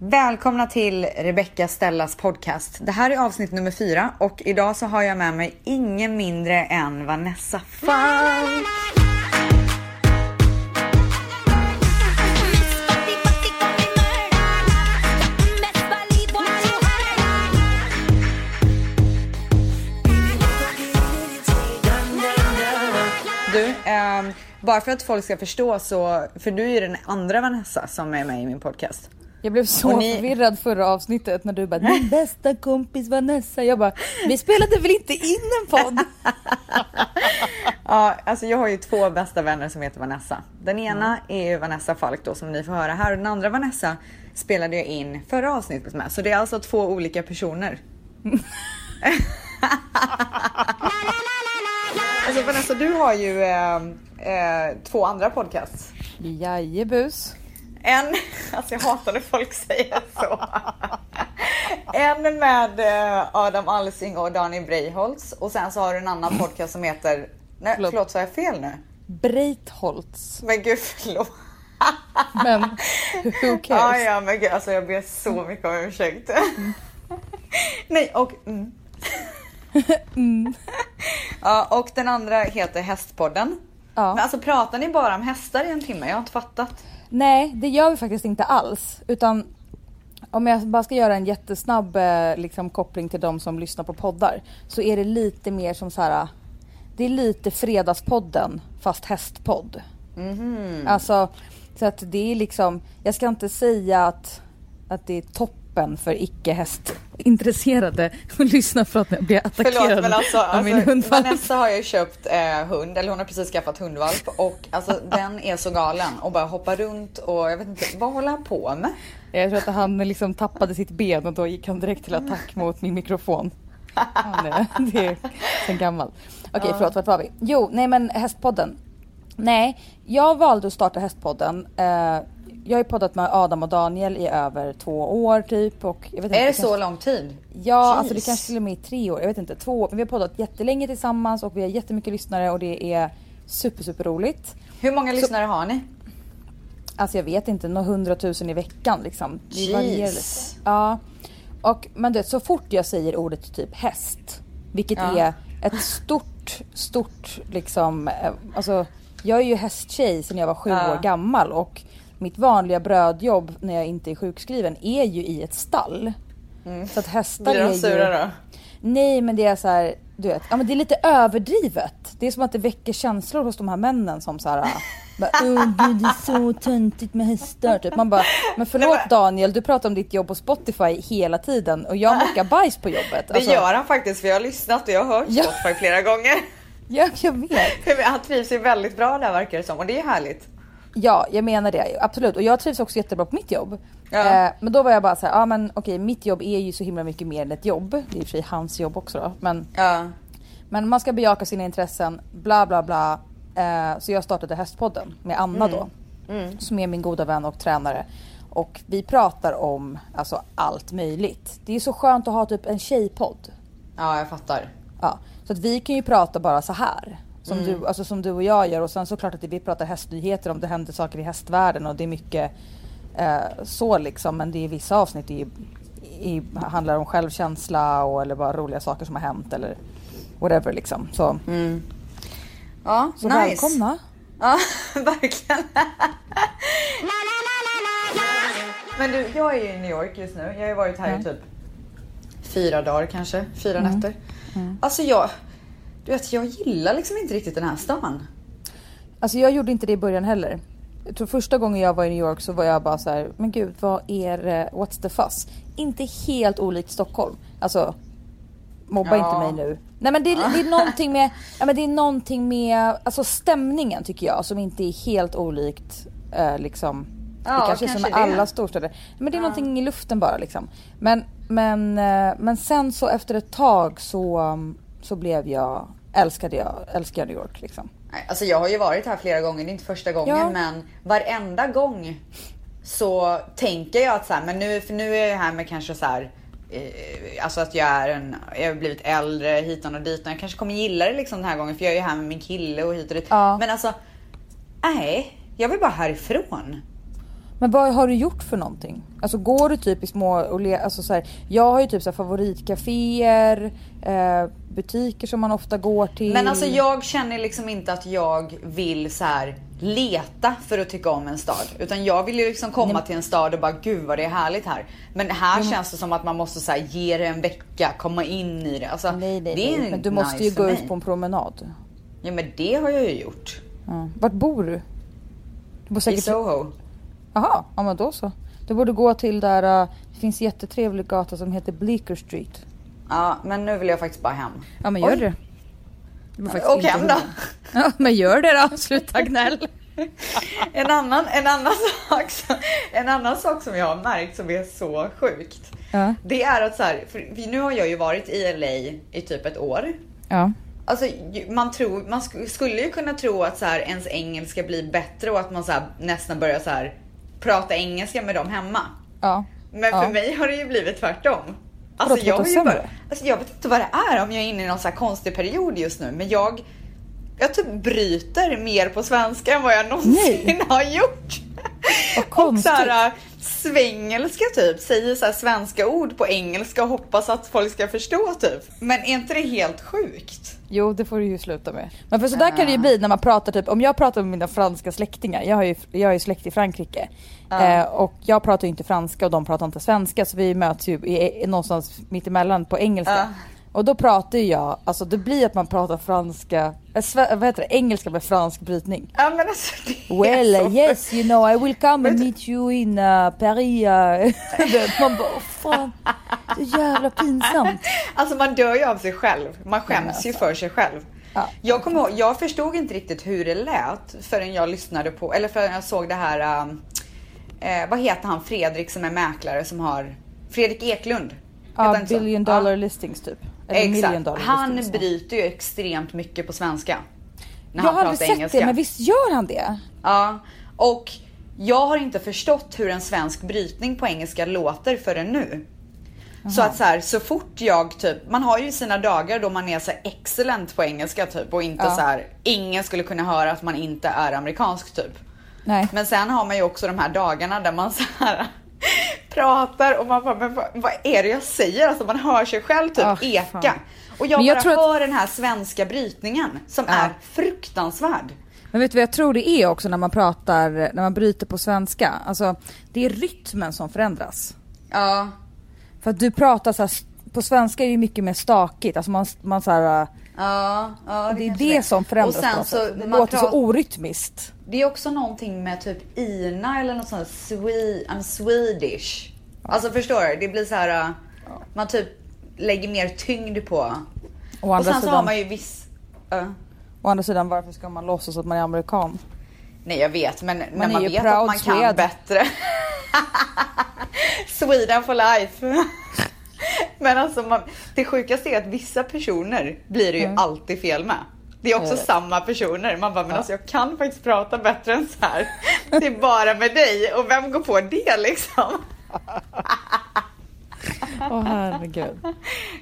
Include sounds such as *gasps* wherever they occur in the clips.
Välkomna till Rebecca Stellas podcast. Det här är avsnitt nummer fyra och idag så har jag med mig ingen mindre än Vanessa Falk. Du, ehm, bara för att folk ska förstå så, för du är ju den andra Vanessa som är med i min podcast. Jag blev så ni- förvirrad förra avsnittet när du bara min *laughs* bästa kompis Vanessa. Jag bara vi spelade väl inte in en podd? *laughs* Ja, alltså jag har ju två bästa vänner som heter Vanessa. Den ena är ju Vanessa Falk då som ni får höra här och den andra Vanessa spelade jag in förra avsnittet med. Så det är alltså två olika personer. *laughs* alltså Vanessa, du har ju eh, eh, två andra podcasts. Jajebus. En, *laughs* alltså jag hatar när folk säger så. En med eh, Adam Alsing och Daniel Breiholtz och sen så har du en annan podcast som heter, nej Förlåt. förlåt sa jag fel nu? Breitholtz. Men gud förlåt. Men *laughs* who cares? Ja, ja men gud alltså jag ber så mycket om ursäkt. Nej och *laughs* mm. Ja och den andra heter Hästpodden. Ja. Men alltså pratar ni bara om hästar i en timme? Jag har inte fattat. Nej det gör vi faktiskt inte alls. Utan om jag bara ska göra en jättesnabb eh, liksom, koppling till de som lyssnar på poddar. Så är det lite mer som så här. Det är lite Fredagspodden fast hästpodd. Alltså, så att det är liksom, jag ska inte säga att, att det är toppen för icke hästintresserade att lyssna för att jag blir attackerad Förlåt men alltså, av min alltså hundvalp. Vanessa har ju köpt eh, hund, eller hon har precis skaffat hundvalp och alltså den är så galen och bara hoppar runt och jag vet inte, vad håller han på med? Jag tror att han liksom tappade sitt ben och då gick han direkt till attack mot min mikrofon. Han det är sen gammalt. Okej förlåt, vart var vi? Jo, nej men Hästpodden. Nej, jag valde att starta Hästpodden. Eh, jag har ju poddat med Adam och Daniel i över två år typ. Och jag vet inte, Är det kanske- så lång tid? Ja, alltså det Jeez. kanske till och med är tre år. Jag vet inte, två år. Men vi har poddat jättelänge tillsammans och vi har jättemycket lyssnare och det är super, super roligt. Hur många lyssnare har ni? Alltså jag vet inte, några hundratusen i veckan liksom. Det Jeez. varierar lite. Ja. Och, men du vet, så fort jag säger ordet typ häst, vilket Ja. är ett stort, stort liksom, eh, alltså jag är ju hästtjej sedan jag var sju Ja. år gammal och mitt vanliga brödjobb när jag inte är sjukskriven är ju i ett stall. Så att hästar Mm. Blir är de ju... sura då? Nej men det är så här, du vet, ja men det är lite överdrivet. Det är som att det väcker känslor hos de här männen som så här, *laughs* bara, åh gud det är så töntigt med hästar. Typ. Man bara, men förlåt Daniel, du pratar om ditt jobb på Spotify hela tiden och jag mockar bajs på jobbet. Det Alltså, gör han faktiskt för jag har lyssnat och jag har hört Ja. Spotify flera gånger. Ja, jag vet. *laughs* Han trivs ju väldigt bra där verkar det som och det är härligt. Ja, jag menar det. Absolut. Och jag trivs också jättebra på mitt jobb. Ja. Eh, men då var jag bara så här, ja men okej, mitt jobb är ju så himla mycket mer än ett jobb. Det är i och för sig hans jobb också då. Men Ja. Men man ska bejaka sina intressen, bla bla bla. Eh, så jag startade Hästpodden med Anna då. Som är min goda vän och tränare. Och vi pratar om alltså, allt möjligt. Det är så skönt att ha typ en tjejpodd. ja, jag fattar. Ja, så att vi kan ju prata bara så här. Som, du, alltså, som du och jag gör. Och sen såklart att vi pratar hästnyheter om det händer saker i hästvärlden. Och det är mycket eh, så liksom. Men det är vissa avsnitt i, i, handlar om självkänsla och eller bara roliga saker som har hänt. Eller whatever liksom. Så, Ja, så nice. välkomna. Ja, *laughs* verkligen. *laughs* Men du, jag är i New York just nu. Jag har ju varit här i typ fyra dagar kanske, fyra nätter. Alltså jag, du vet, jag gillar liksom inte riktigt den här stan. Alltså jag gjorde inte det i början heller. Jag tror första gången jag var i New York så var jag bara så här, men gud vad är eh, what's the fuss? Inte helt olikt Stockholm. Alltså, mobba Ja. inte mig nu. Nej men det, är- det är någonting med, ja, men det är någonting med, alltså stämningen tycker jag som inte är helt olikt eh, liksom. Ja, det kanske är som kanske det. alla storstäder. Men det är någonting i luften bara liksom. Men, men, eh, men sen så efter ett tag så, så blev jag, älskade jag, älskade jag New York liksom. Alltså jag har ju varit här flera gånger, det är inte första gången, Ja. men varenda gång så tänker jag att så här, men nu, för nu är jag här med kanske så här, eh, alltså att jag är en, jag har blivit äldre hitan och ditan. Jag kanske kommer gilla det liksom den här gången för jag är ju här med min kille och hit och dit. Ja. Men alltså, nej, jag vill bara härifrån. Men vad har du gjort för någonting? Alltså går du typ i små och le, alltså så här, Jag har ju typ så favoritcaféer, eh, butiker som man ofta går till. Men alltså jag känner liksom inte att jag vill så här leta för att tycka om en stad. Utan jag vill ju liksom komma Nej. till en stad och bara gud vad det är härligt här. Men här känns det som att man måste så här, ge det en vecka, komma in i det. Alltså, nej, nej, det är nej. Men du måste nice ju gå ut på en promenad. Ja men det har jag ju gjort. Ja. Vart bor du? Du bor I säkert... Soho. Jaha, ja men då så. Du borde gå till där, uh, det finns jättetrevlig gata som heter Bleecker Street. Ja men nu vill jag faktiskt bara hem. Ja men gör Oj. det. det Åk hem då. Ja men gör det då, *laughs* sluta gnäll. En annan, en, annan *laughs* sak, som- en annan sak som jag har märkt som är så sjukt. Ja. Det är att så här, för nu har jag ju varit i LA i typ ett år. Ja. Alltså, man, tror, man sk- skulle ju kunna tro att så här, ens engelska blir bättre och att man så här, nästan börjar så här, prata engelska med dem hemma. Ja. Men Ja. för mig har det ju blivit tvärtom. Alltså, Vadå, jag, prata har ju bara, alltså jag vet inte vad det är om jag är inne i någon så konstig period just nu. Men jag, jag typ bryter mer på svenska än vad jag någonsin Nej. har gjort. Vad *laughs* Och konstigt. så här, svängelska typ, säger så här svenska ord på engelska och hoppas att folk ska förstå typ. Men är inte det helt sjukt? Jo det får du ju sluta med. Men för sådär kan det ju bli när man pratar typ, om jag pratar med mina franska släktingar, jag har ju, jag har ju släkt i Frankrike. Eh, och jag pratar ju inte franska och de pratar inte svenska så vi möts ju i, i, någonstans mittemellan på engelska. Ja. Och då pratar ju jag, alltså det blir att man pratar franska, sve, vad heter det, engelska med fransk brytning. Ja men alltså det är Well så yes you know I will come and meet you in uh, Paris. Uh, *laughs* man bara, åh fan, så jävla pinsamt. Alltså man dör ju av sig själv. Man skäms alltså. ju för sig själv. Ja. Jag kommer ihåg, jag förstod inte riktigt hur det lät förrän jag lyssnade på, eller förrän jag såg det här, eh, vad heter han Fredrik som är mäklare som har, Fredrik Eklund. Ja, billion Ja. dollar listings typ. Exakt. Han ja. bryter ju extremt mycket på svenska. När Jag han har aldrig sett engelska. det, men visst gör han det? Ja, och jag har inte förstått hur en svensk brytning på engelska låter förrän nu. Så att så här, så fort jag typ, man har ju sina dagar då man är så excellent på engelska typ och inte Ja. så här, ingen skulle kunna höra att man inte är amerikansk typ. Nej. Men sen har man ju också de här dagarna där man så här *laughs* pratar och man bara, men vad, vad är det jag säger? Alltså man hör sig själv typ Ah, eka. fan. Och jag, jag bara tror att- hör den här svenska brytningen som Ja. är fruktansvärd. Men vet du vad jag tror det är också när man pratar, när man bryter på svenska? Alltså, det är rytmen som förändras. Ja. För att du pratar så här, på svenska är det ju mycket mer stakigt, alltså man, man så här, Ja, ja det är kanske det som förändras Och sen så. Det man låter så orytmiskt. Det är också någonting med typ Ina eller något sånt Swe I'm Swedish. Alltså förstår du? Det blir så här. uh, man typ lägger mer tyngd på. Och andra, sen så sidan, har man ju viss... uh, å andra sidan, varför ska man låtsas att man är amerikan? nej jag vet men när är man vet att man kan Swede. bättre. *laughs* Sweden for life. *laughs* *laughs* men alltså man, det sjukaste är att vissa personer blir det ju alltid fel med. Det är också samma personer. Man bara, men alltså jag kan faktiskt prata bättre än så här. Det är bara med dig och vem går på det liksom? Åh herregud.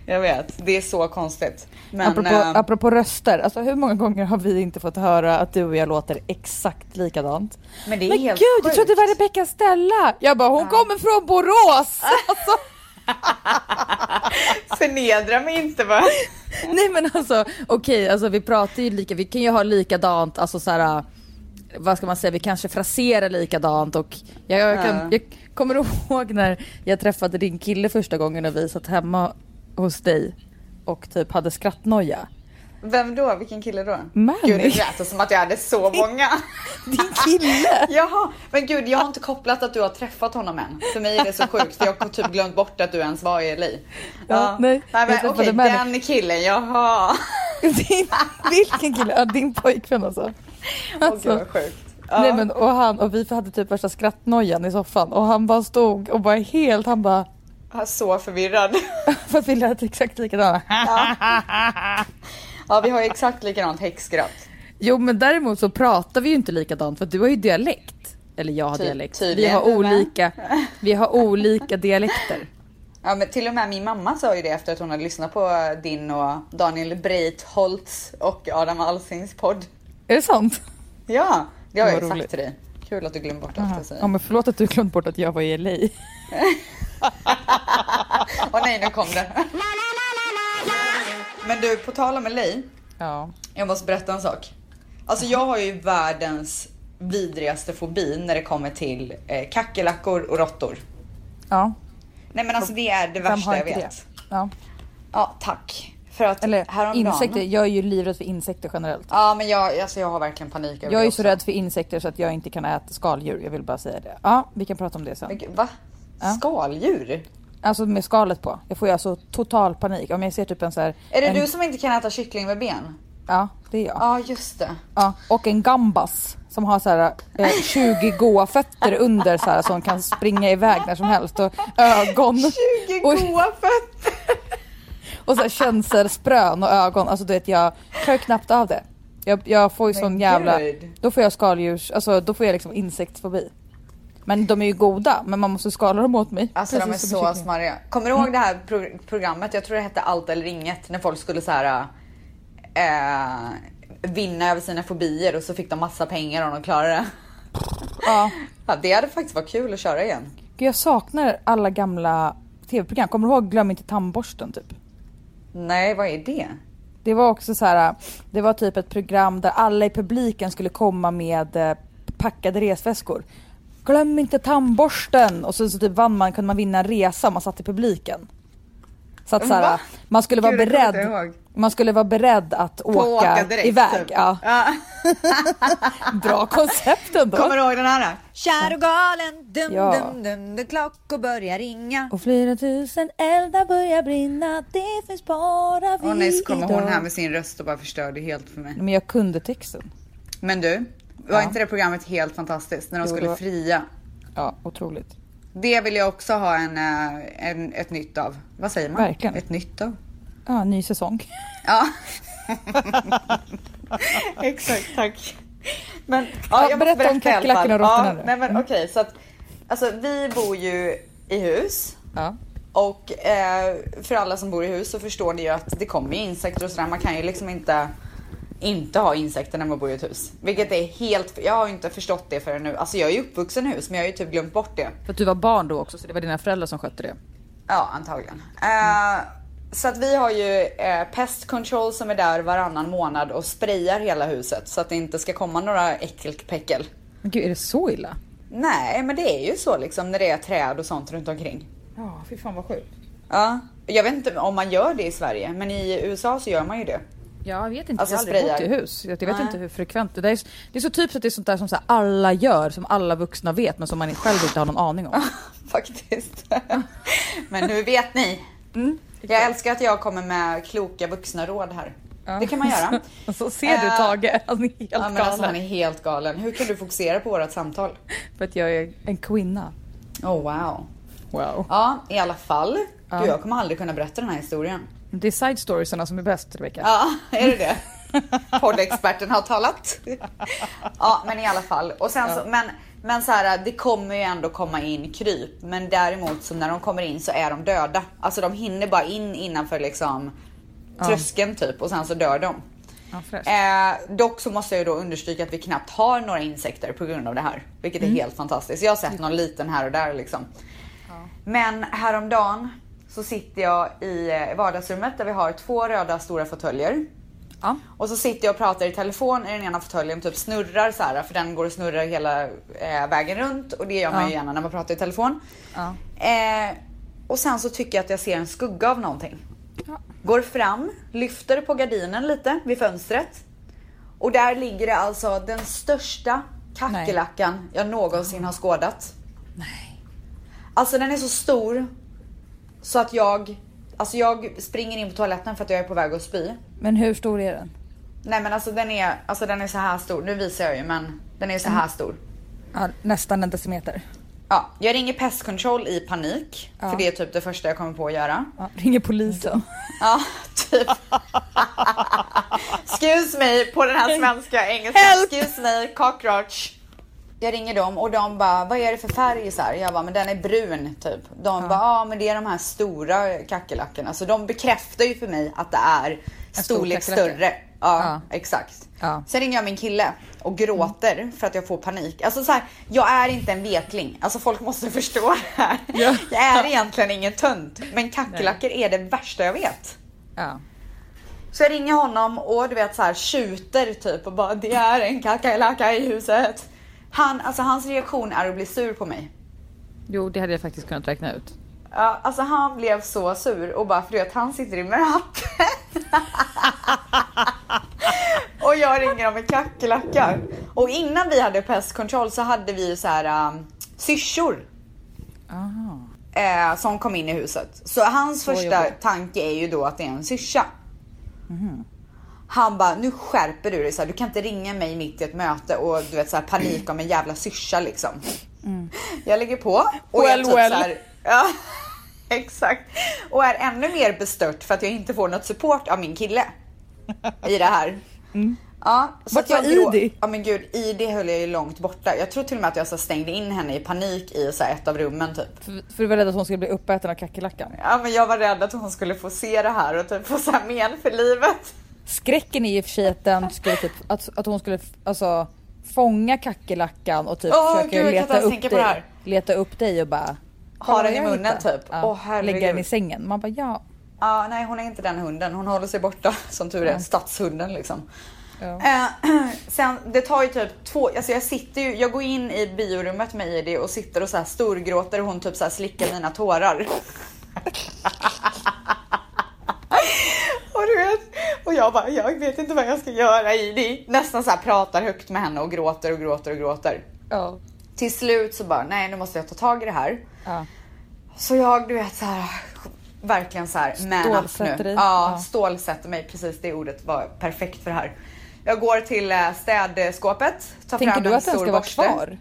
Jag vet, det är så konstigt. Men apropå, eh, apropå röster, alltså hur många gånger har vi inte fått höra att du och jag låter exakt likadant? men det är Men helt gud, jag trodde det var sjukt. Rebecca Stella! Jag bara, hon kommer från Borås! *laughs* Alltså, *laughs* Förnedra mig inte va? nej men alltså, okej, alltså vi pratar ju lika, vi kan ju ha likadant, alltså så här, vad ska man säga, vi kanske fraserar likadant och jag, jag, kan, Ja. jag kommer *laughs* ihåg när jag träffade din kille första gången och vi satt hemma hos dig och typ hade skrattnoja. Vem då? Vilken kille då? Manny. Gud, det lät som att jag hade så många. *laughs* Din kille! *laughs* Jaha, men gud jag har inte kopplat att du har träffat honom än. För mig är det så *laughs* sjukt för jag har typ glömt bort att du ens var i LA. Ja, nej, jag men, okej, Manny. den killen, jaha. Din, vilken kille? Ja, din pojkvän alltså. Åh Alltså. gud vad sjukt. Ja. Nej men och han och vi hade typ värsta skrattnojan i soffan och han bara stod och bara helt, han bara så förvirrad. för att vi lät exakt likadana. Ja vi har ju exakt likadant häxskratt. Jo men däremot så pratar vi ju inte likadant för du har ju dialekt. Eller jag har Ty- dialekt. Vi har olika, vi har olika *laughs* dialekter. Ja men till och med min mamma sa ju det efter att hon hade lyssnat på din och Daniel Breitholtz och Adam Alsings podd. Är det sant? Ja, det har jag ju roligt. sagt till dig. Kul att du glömde bort allt jag Ja men förlåt att du glömt bort att jag var i LA. *laughs* Åh nej, nu kom det. *laughs* Men du, på tal om LA. Ja. Jag måste berätta en sak. Alltså jag har ju världens vidrigaste fobi när det kommer till eh, kackerlackor och råttor. Ja. Nej men alltså det är det Vem värsta har jag inte vet. det? Ja. Ja, tack. För att Eller häromdagen... insekter. Jag är ju livrädd för insekter generellt. Ja men jag, alltså jag har verkligen panik över Jag är det ju också. så rädd för insekter så att jag inte kan äta skaldjur. Jag vill bara säga det. Ja, vi kan prata om det Men sen. gud, Va? Ja. Skaldjur? Alltså med skalet på. Jag får ju alltså total panik. Om jag ser typ en så här... Är det en, du som inte kan äta kyckling med ben? Ja, det är jag. Ja just det. Ja, och en gambas som har så här, eh, *laughs* 20 goa fötter under så här, som kan springa iväg när som helst och ögon 20 och, goa fötter! och så här, känselsprön och ögon. Alltså du vet jag klarar knappt av det. Jag, jag får ju Men sån jävla, då får jag skaldjurs, alltså då får jag liksom insektsfobi. Men de är ju goda, men man måste skala dem åt mig. Alltså de är Precis så kyckling. smarriga. Kommer du ihåg det här pro- programmet? Jag tror det hette Allt eller inget. När folk skulle så här eh, vinna över sina fobier och så fick de massa pengar om de klarade det. Ja. Ja, det hade faktiskt varit kul att köra igen. Gud, jag saknar alla gamla tv-program. Kommer du ihåg Glöm inte tandborsten typ? Nej, vad är det? Det var också så här, det var typ ett program där alla i publiken skulle komma med eh, packade resväskor. Glöm inte tandborsten! Och så, så typ vann man, kunde man vinna en resa om man satt i publiken. Så att så här, man skulle vara Gud, beredd. Man skulle vara beredd att åka, åka direkt, iväg. typ. Ja, Ja. *laughs* bra koncept ändå. Kommer du ihåg den här? Kär och galen, dum Ja. dum dum, dum klockor börjar ringa. Och flera tusen eldar börjar brinna, det finns bara vi Åh nej, så kommer hon här med sin röst och bara förstörde helt för mig. Men jag kunde texten. Men du, var Ja. inte det programmet helt fantastiskt när de Jo, skulle var- fria? Ja, otroligt. Det vill jag också ha en, eh, en, ett nytt av. Vad säger man? Verkligen. Ett nytt av? Ja, ny säsong. Ja. *laughs* Exakt, tack. Men Ja, jag måste berätta om kackerlackorna och råttorna ja, nu. Nej men okej, så att alltså vi bor ju i hus. Ja. Och eh, för alla som bor i hus så förstår ni ju att det kommer insekter och sådär. Man kan ju liksom inte inte ha insekter när man bor i ett hus. Vilket är helt, jag har inte förstått det förrän nu. Alltså jag är ju uppvuxen i hus men jag har ju typ glömt bort det. För att du var barn då också så det var dina föräldrar som skötte det. Ja, antagligen. Eh, så att vi har ju eh, Pest Control som är där varannan månad och sprayar hela huset så att det inte ska komma några äckelpäckel. Men gud är det så illa? Nej, men det är ju så liksom när det är träd och sånt runt omkring. Ja, fy fan vad sjukt. Ja, jag vet inte om man gör det i Sverige, men i USA så gör man ju det. Jag vet inte, Alltså, jag har aldrig sprayar. bott i hus. Jag vet Nej. inte hur frekvent det är. Det är, så typiskt att det är sånt där som så alla gör, som alla vuxna vet men som man själv inte har någon aning om. *laughs* Faktiskt. *laughs* men nu vet ni. Mm. Jag älskar att jag kommer med kloka vuxna råd här. Det kan man göra. Och *laughs* så ser du Eh, Tage, han är helt Ja, men alltså, galen. han är helt galen. Hur kan du fokusera på vårt samtal? För att jag är en kvinna. Oh wow. Wow. Ja, i alla fall. Ja. Du, jag kommer aldrig kunna berätta den här historien. Det är side storiesarna som är bäst Rebecka. Ja, är det det? Poddexperten har talat. Ja, men i alla fall. Och sen så, men, men så här, det kommer ju ändå komma in kryp. Men däremot så när de kommer in så är de döda. Alltså de hinner bara in innanför liksom tröskeln typ och sen så dör de. Ja. Eh, dock så måste jag ju då understryka att vi knappt har några insekter på grund av det här. Vilket är helt fantastiskt. Jag har sett någon liten här och där liksom. Men häromdagen så sitter jag i eh, vardagsrummet där vi har två röda stora fåtöljer. Ja. Och så sitter jag och pratar i telefon i den ena fåtöljen, typ snurrar så här för den går och snurrar hela eh, vägen runt och det gör man Ja. ju gärna när man pratar i telefon. Ja. Eh, och sen så tycker jag att jag ser en skugga av någonting. Går fram, lyfter på gardinen lite vid fönstret. Och där ligger det alltså den största kackerlackan jag någonsin har skådat. Nej. Alltså den är så stor så att jag, alltså jag springer in på toaletten för att jag är på väg att spy. Men hur stor är den? Nej men alltså den är, alltså den är så här stor. Nu visar jag ju men den är så här stor. Ja, nästan en decimeter. Ja, jag ringer Pest Control i panik. Ja. För det är typ det första jag kommer på att göra. Ja, ringer polisen. Ja, typ. *laughs* Excuse me på den här svenska, engelska. Help! Excuse me, cockroach. Jag ringer dem och de bara, vad är det för färg så här? Jag bara, men den är brun typ. De bara, ja men det är de här stora kackerlackorna. Så de bekräftar ju för mig att det är stor storlek kackerlacka. större Ja, Ja. exakt. Ja. Sen ringer jag min kille och gråter för att jag får panik. Alltså så här, jag är inte en vekling. Alltså folk måste *laughs* förstå det här. Ja. Jag är egentligen ingen tönt. Men kackerlackor är det värsta jag vet. Ja. Så jag ringer honom och du vet så här tjuter typ och bara det är en kackerlacka i huset. Han, alltså hans reaktion är att bli sur på mig. Jo, det hade jag faktiskt kunnat räkna ut. Ja, alltså han blev så sur och bara för du vet han sitter i ratten. *laughs* och jag ringer om en kackerlacka. Och innan vi hade pestkontroll så hade vi ju så här um, syrsor Aha. eh, som kom in i huset. Så hans Så första jobbigt. tanke är ju då att det är en syrsa. Han bara, nu skärper du dig så här, du kan inte ringa mig mitt i ett möte och du vet så här, panik om en jävla syrsa liksom. Jag lägger på och Well, typ well. så här, ja, *laughs* exakt. Och är ännu mer bestört för att jag inte får något support av min kille i det här. Ja, så Vart var Idi? Ja men gud, Idi höll jag ju långt borta. Jag tror till och med att jag så stängde in henne i panik i så ett av rummen typ. För, för du var rädd att hon skulle bli uppäten av kackerlackan. Ja men jag var rädd att hon skulle få se det här och typ få så här men för livet. Skräcken är i och för sig att den skulle typ, att, att hon skulle alltså fånga kackerlackan och typ Åh, försöka gud, leta, upp dig, leta upp dig och bara Ha "Kolla den i munnen, hittade." typ. Ja, herregud. lägga den i sängen. Man bara ja. Ja, nej hon är inte den hunden. Hon håller sig borta *laughs* som tur är. Stadshunden liksom. Ja. Eh, *clears throat* sen det tar ju typ två, alltså jag sitter ju, jag går in i biorummet med Idi och sitter och så här storgråter och hon typ så här slickar mina tårar. *laughs* och du vet, och jag bara, jag vet inte vad jag ska göra Idi. Nästan så här pratar högt med henne och gråter och gråter och gråter. Ja. Till slut så bara, nej nu måste jag ta tag i det här. ja. Så jag, du vet så här, verkligen så här, man up nu. dig. Ja, Ja. stålsätter mig. Precis det ordet var perfekt för det här. Jag går till eh, städskåpet, tar Tänker fram du en att den ska vara kvar?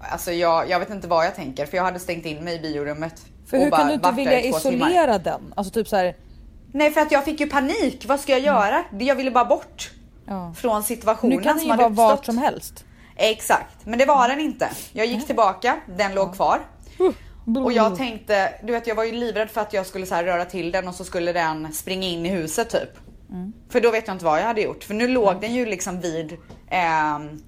Alltså jag, jag vet inte vad jag tänker för jag hade stängt in mig i biorummet. För hur bara kan du inte vilja i två timmar. isolera den? Alltså typ så här, Nej för att jag fick ju panik. Vad ska jag göra? Det- Jag ville bara bort ja. från situationen Nu kan den som ju vara vart som helst. Exakt, men det var den inte. Jag gick tillbaka, den låg kvar. Och jag Mm. tänkte, du vet jag var ju livrädd för att jag skulle så här röra till den och så skulle den springa in i huset typ. Mm. För då vet jag inte vad jag hade gjort. För nu låg den ju liksom vid ehm,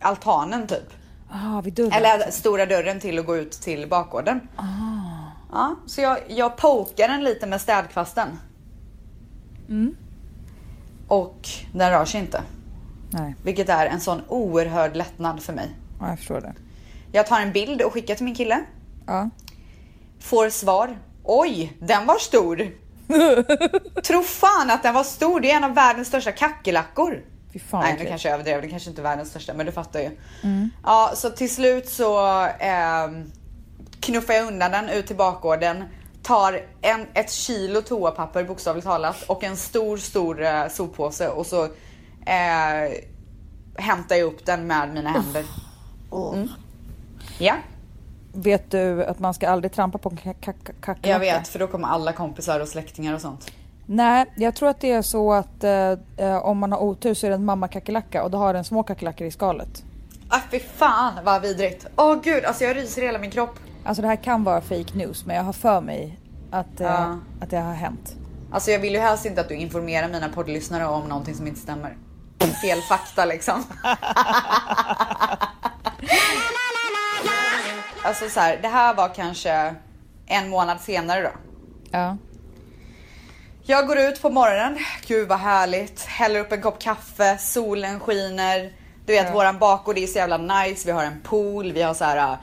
altanen typ. Ah, vid dörren. Eller stora dörren till att gå ut till bakgården. Ja, så jag, jag pokar den lite med städkvasten. Mm. Och den rör sig inte. Nej, Vilket är en sån oerhörd lättnad för mig. ja, jag förstår det. Jag tar en bild och skickar till min kille. Ja. Får svar. Oj, den var stor. *laughs* Tro fan att den var stor. Det är en av världens största kackerlackor. Nej, nu kanske jag överdrev. Det kanske inte är världens största, men du fattar ju. Ja, så till slut så ehm, knuffar jag undan den ut till bakgården. Tar en, ett kilo toapapper bokstavligt talat och en stor, stor eh, soppåse och så eh, hämtar jag upp den med mina händer. Mm. Ja, Vet du att man ska aldrig trampa på en ka- ka- ka- kackerlacka? jag vet för då kommer alla kompisar och släktingar och sånt. Nej, jag tror att det är så att eh, eh, om man har otur så är det en mamma kackerlacka och då har den små kackerlackor i skalet. Ah, fy fan vad vidrigt. Åh gud, alltså jag ryser i hela min kropp. Alltså det här kan vara fake news men jag har för mig att, eh, Ja. att det har hänt. Alltså jag vill ju helst inte att du informerar mina poddlyssnare om någonting som inte stämmer. Fel fakta liksom. alltså så här, det här var kanske en månad senare då. Ja. Jag går ut på morgonen, gud vad härligt, häller upp en kopp kaffe, solen skiner. Du vet Ja. våran bakgård är så jävla nice, vi har en pool, vi har så här eh,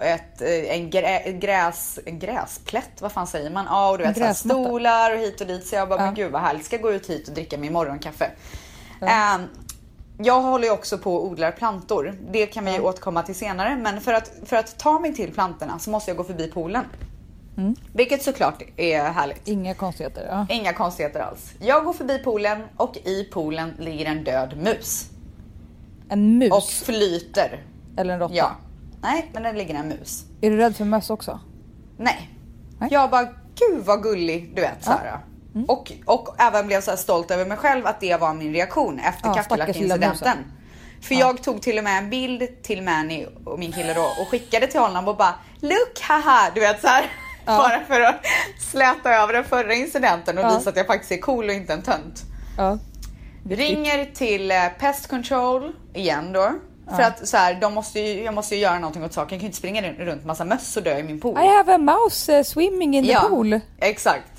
ett, eh, en, grä, gräs, en gräsplätt, vad fan säger man? Ja och du vet så stolar och hit och dit. Så jag bara, Ja. men gud vad härligt, ska gå ut hit och dricka min morgonkaffe. Eh, jag håller ju också på och odlar plantor. Det kan vi ju återkomma till senare. Men för att, för att ta mig till plantorna så måste jag gå förbi poolen. Mm. Vilket såklart är härligt. Inga konstigheter. Ja. Inga konstigheter alls. Jag går förbi poolen och i poolen ligger en död mus. En mus Och flyter. eller en råtta. Ja. Nej, men det ligger en mus. Är du rädd för möss också? Nej. Nej. Jag bara, gud vad gullig, du vet så här. Mm. Och, och även blev så här stolt över mig själv att det var min reaktion efter Ja, kackerlackincidenten. För jag tog till och med en bild till Manny och min kille då och skickade till honom och bara look haha du vet så här. Ja. *laughs* Bara för att släta över den förra incidenten och Ja. visa att jag faktiskt är cool och inte en tönt. Ja. Ringer till eh, Pest Control igen då. För att så här, de måste ju, jag måste ju göra någonting åt saken. Jag kan ju inte springa runt massa möss och dö i min pool. I have a mouse uh, swimming in the pool. Exakt.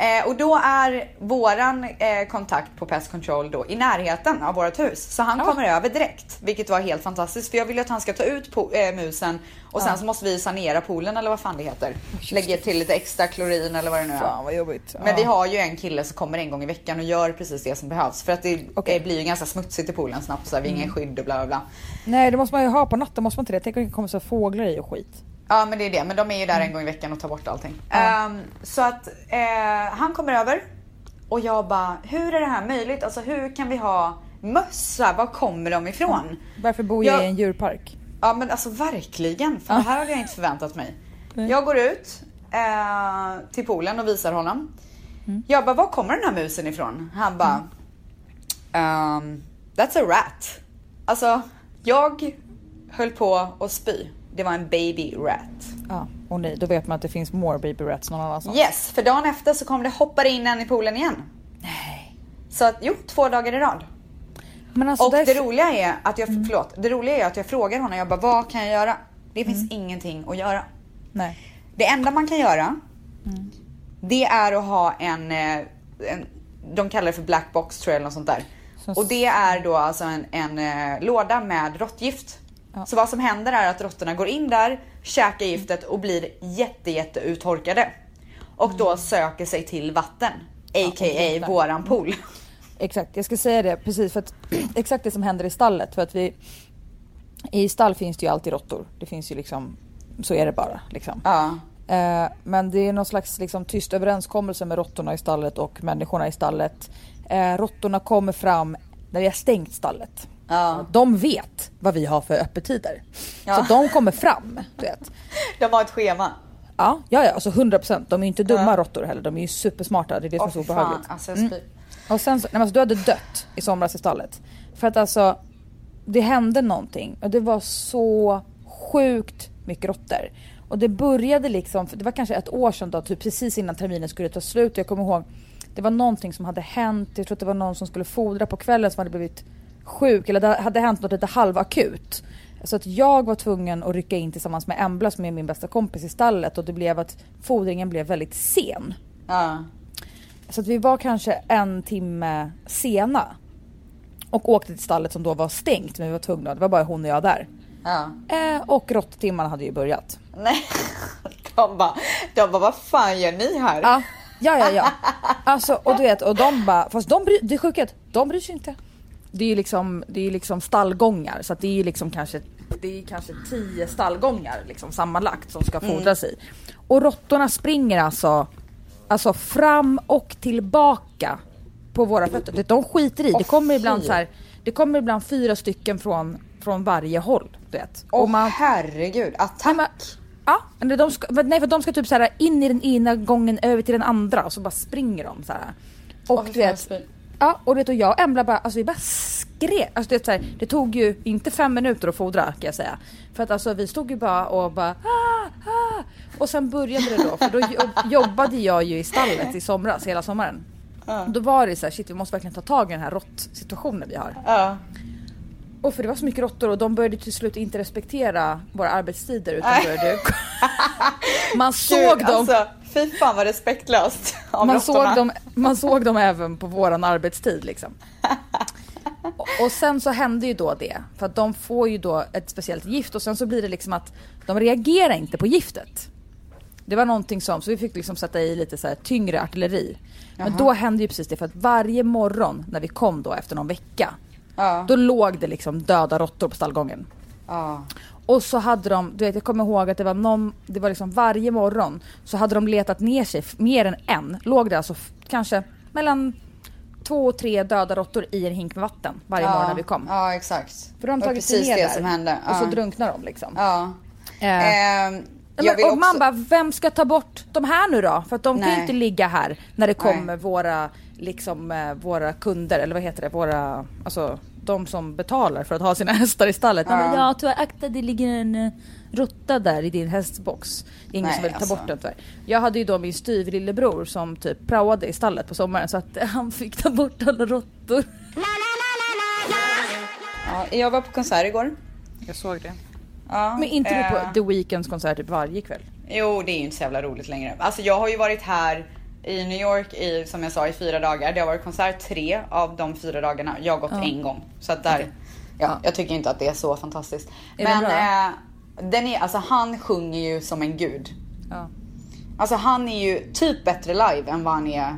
Eh, och då är våran eh, kontakt på Pest Control då i närheten av vårt hus. Så han Ja. kommer över direkt, vilket var helt fantastiskt. För jag vill ju att han ska ta ut eh, musen och sen så måste vi sanera poolen eller vad fan det heter. Lägga till lite extra klorin eller vad det nu är. Fan vad jobbigt. Men vi har ju en kille som kommer en gång i veckan och gör precis det som behövs. För att det eh, blir ju ganska smutsigt i poolen snabbt. Så här, vi har ingen skydd och bla bla bla. Nej det måste man ju ha på natten, måste man inte det? Tänk om det kommer så fåglar i och skit. Ja men det är det, men de är ju där en gång i veckan och tar bort allting. Ja. Ehm, så att eh, han kommer över och jag bara, hur är det här möjligt? Alltså hur kan vi ha mössa? Var kommer de ifrån? Varför bor jag Jag- i en djurpark? Ja men alltså verkligen, för Ja. det här hade jag inte förväntat mig. Nej. Jag går ut eh, till poolen och visar honom. Mm. Jag bara, var kommer den här musen ifrån? Han bara, ehm, that's a rat. Alltså, jag höll på att spy. Det var en baby rat. Ja, och nej, då vet man att det finns more baby rats någon annanstans. Yes, för dagen efter så kom det hoppade in en i poolen igen. Nej. Så att, jo, två dagar i rad. Alltså Och där- det roliga är att jag, förlåt, det roliga är att jag frågar honom, jag bara, vad kan jag göra? Det finns ingenting att göra. Nej. Det enda man kan göra, det är att ha en, eh, en de kallar det för black box tror jag eller något sånt där. Så- Och det är då alltså en, en eh, låda med råttgift. Ja. Så vad som händer är att råttorna går in där, käkar giftet och blir jätte jätte uttorkade. Och då söker sig till vatten. A.k.a. drunknar. våran pool. Exakt, jag ska säga det precis för att *clears throat* exakt det som händer i stallet för att vi i stall finns det ju alltid råttor. Det finns ju liksom, så är det bara liksom. Ja. Eh, men det är någon slags liksom, tyst överenskommelse med råttorna i stallet och människorna i stallet. Eh, råttorna kommer fram när vi har stängt stallet. Ja. De vet vad vi har för öppettider. Ja. Så de kommer fram. Du vet. *laughs* De har ett schema. Ja, ja, ja, alltså 100%. De är ju inte dumma Ja. råttor heller. De är ju supersmarta. Det är det som är så obehagligt. alltså Mm. Och sen så, nej, alltså, du hade dött i somras i stallet. För att alltså, det hände någonting och det var så sjukt mycket råttor. Och det började liksom, det var kanske ett år sedan då, typ precis innan terminen skulle ta slut. Jag kommer ihåg, det var någonting som hade hänt. Jag tror att det var någon som skulle fodra på kvällen som hade blivit sjuk. Eller det hade hänt något lite halvakut. Så att jag var tvungen att rycka in tillsammans med Embla som är min bästa kompis i stallet och det blev att fodringen blev väldigt sen. Ja. Så att vi var kanske en timme sena. Och åkte till stallet som då var stängt men vi var tvungna. Det var bara hon och jag där. Ja. Eh, och råtttimmarna hade ju börjat. Nej. *laughs* De bara, de bara, vad fan gör ni här? Ja, ja, ja. ja. Alltså, och du vet, och de bara, fast de bry, det är sjukt de bryr sig inte. Det är ju liksom, det är liksom stallgångar så att det är ju liksom kanske, det är kanske tio stallgångar liksom sammanlagt som ska fodras i. Och råttorna springer alltså, alltså fram och tillbaka på våra fötter. De skiter i, Åh, det kommer ibland så här, det kommer ibland fyra stycken från, från varje håll. Du vet. Och man, herregud, attack! men- Ja, de ska, nej för de ska typ så här in i den ena gången över till den andra och så bara springer de så här. Och fy du vet. Ja och du vet och jag och Embla bara, alltså vi bara skrek. Alltså du vet, så här, det tog ju inte fem minuter att fodra kan jag säga. För att alltså vi stod ju bara och bara ah, ah. Och sen började det då, för då jobb- jobbade jag ju i stallet i somras, hela sommaren. Ja. Då var det så här, shit vi måste verkligen ta tag i den här råttsituationen vi har. Ja. Och för det var så mycket råttor och de började till slut inte respektera våra arbetstider utan började... *laughs* Man Gud, såg dem, Alltså, fy fan vad respektlöst av man råttorna. såg dem, man såg dem även på våran arbetstid liksom. *laughs* Och, och sen så hände ju då det, för att de får ju då ett speciellt gift och sen så blir det liksom att de reagerar inte på giftet. Det var någonting som, så vi fick liksom sätta i lite så här tyngre artilleri. Men Jaha. då hände ju precis det för att varje morgon när vi kom då efter någon vecka, Ja. då låg det liksom döda råttor på stallgången. Ja. Och så hade de, du vet jag kommer ihåg att det var någon, det var liksom varje morgon så hade de letat ner sig mer än en. Låg det alltså kanske mellan två och tre döda råttor i en hink med vatten varje ja. morgon när vi kom. Ja exakt. För de har tagit sig precis ner det där som hände. och så drunknar de liksom. Ja. Eh, Ehm, men, och också... man bara, vem ska ta bort de här nu då? För att de kan ju Nej. inte ligga här när det kommer Nej. våra, liksom, eh, våra kunder, eller vad heter det, våra, alltså de som betalar för att ha sina *laughs* hästar i stallet. Bara, Ja. ja tyvärr akta det ligger en eh, råtta där i din hästbox. Det är ingen Nej, som vill ta alltså. bort den tyvärr. Jag hade ju då min styvlillebror som typ praoade i stallet på sommaren så att *laughs* han fick ta bort alla råttor. Ja, jag var på konsert igår. Jag såg det. Ja, Men inte du eh, på The Weeknds konsert typ varje kväll? Jo, det är ju inte så jävla roligt längre. Alltså jag har ju varit här i New York i, som jag sa, i fyra dagar. Det har varit konsert tre av de fyra dagarna. Jag har gått Ja. en gång. Så att där, Okej. ja, Ja. jag tycker inte att det är så fantastiskt. Är Men eh, den är, alltså han sjunger ju som en gud. Ja. Alltså han är ju typ bättre live än vad han är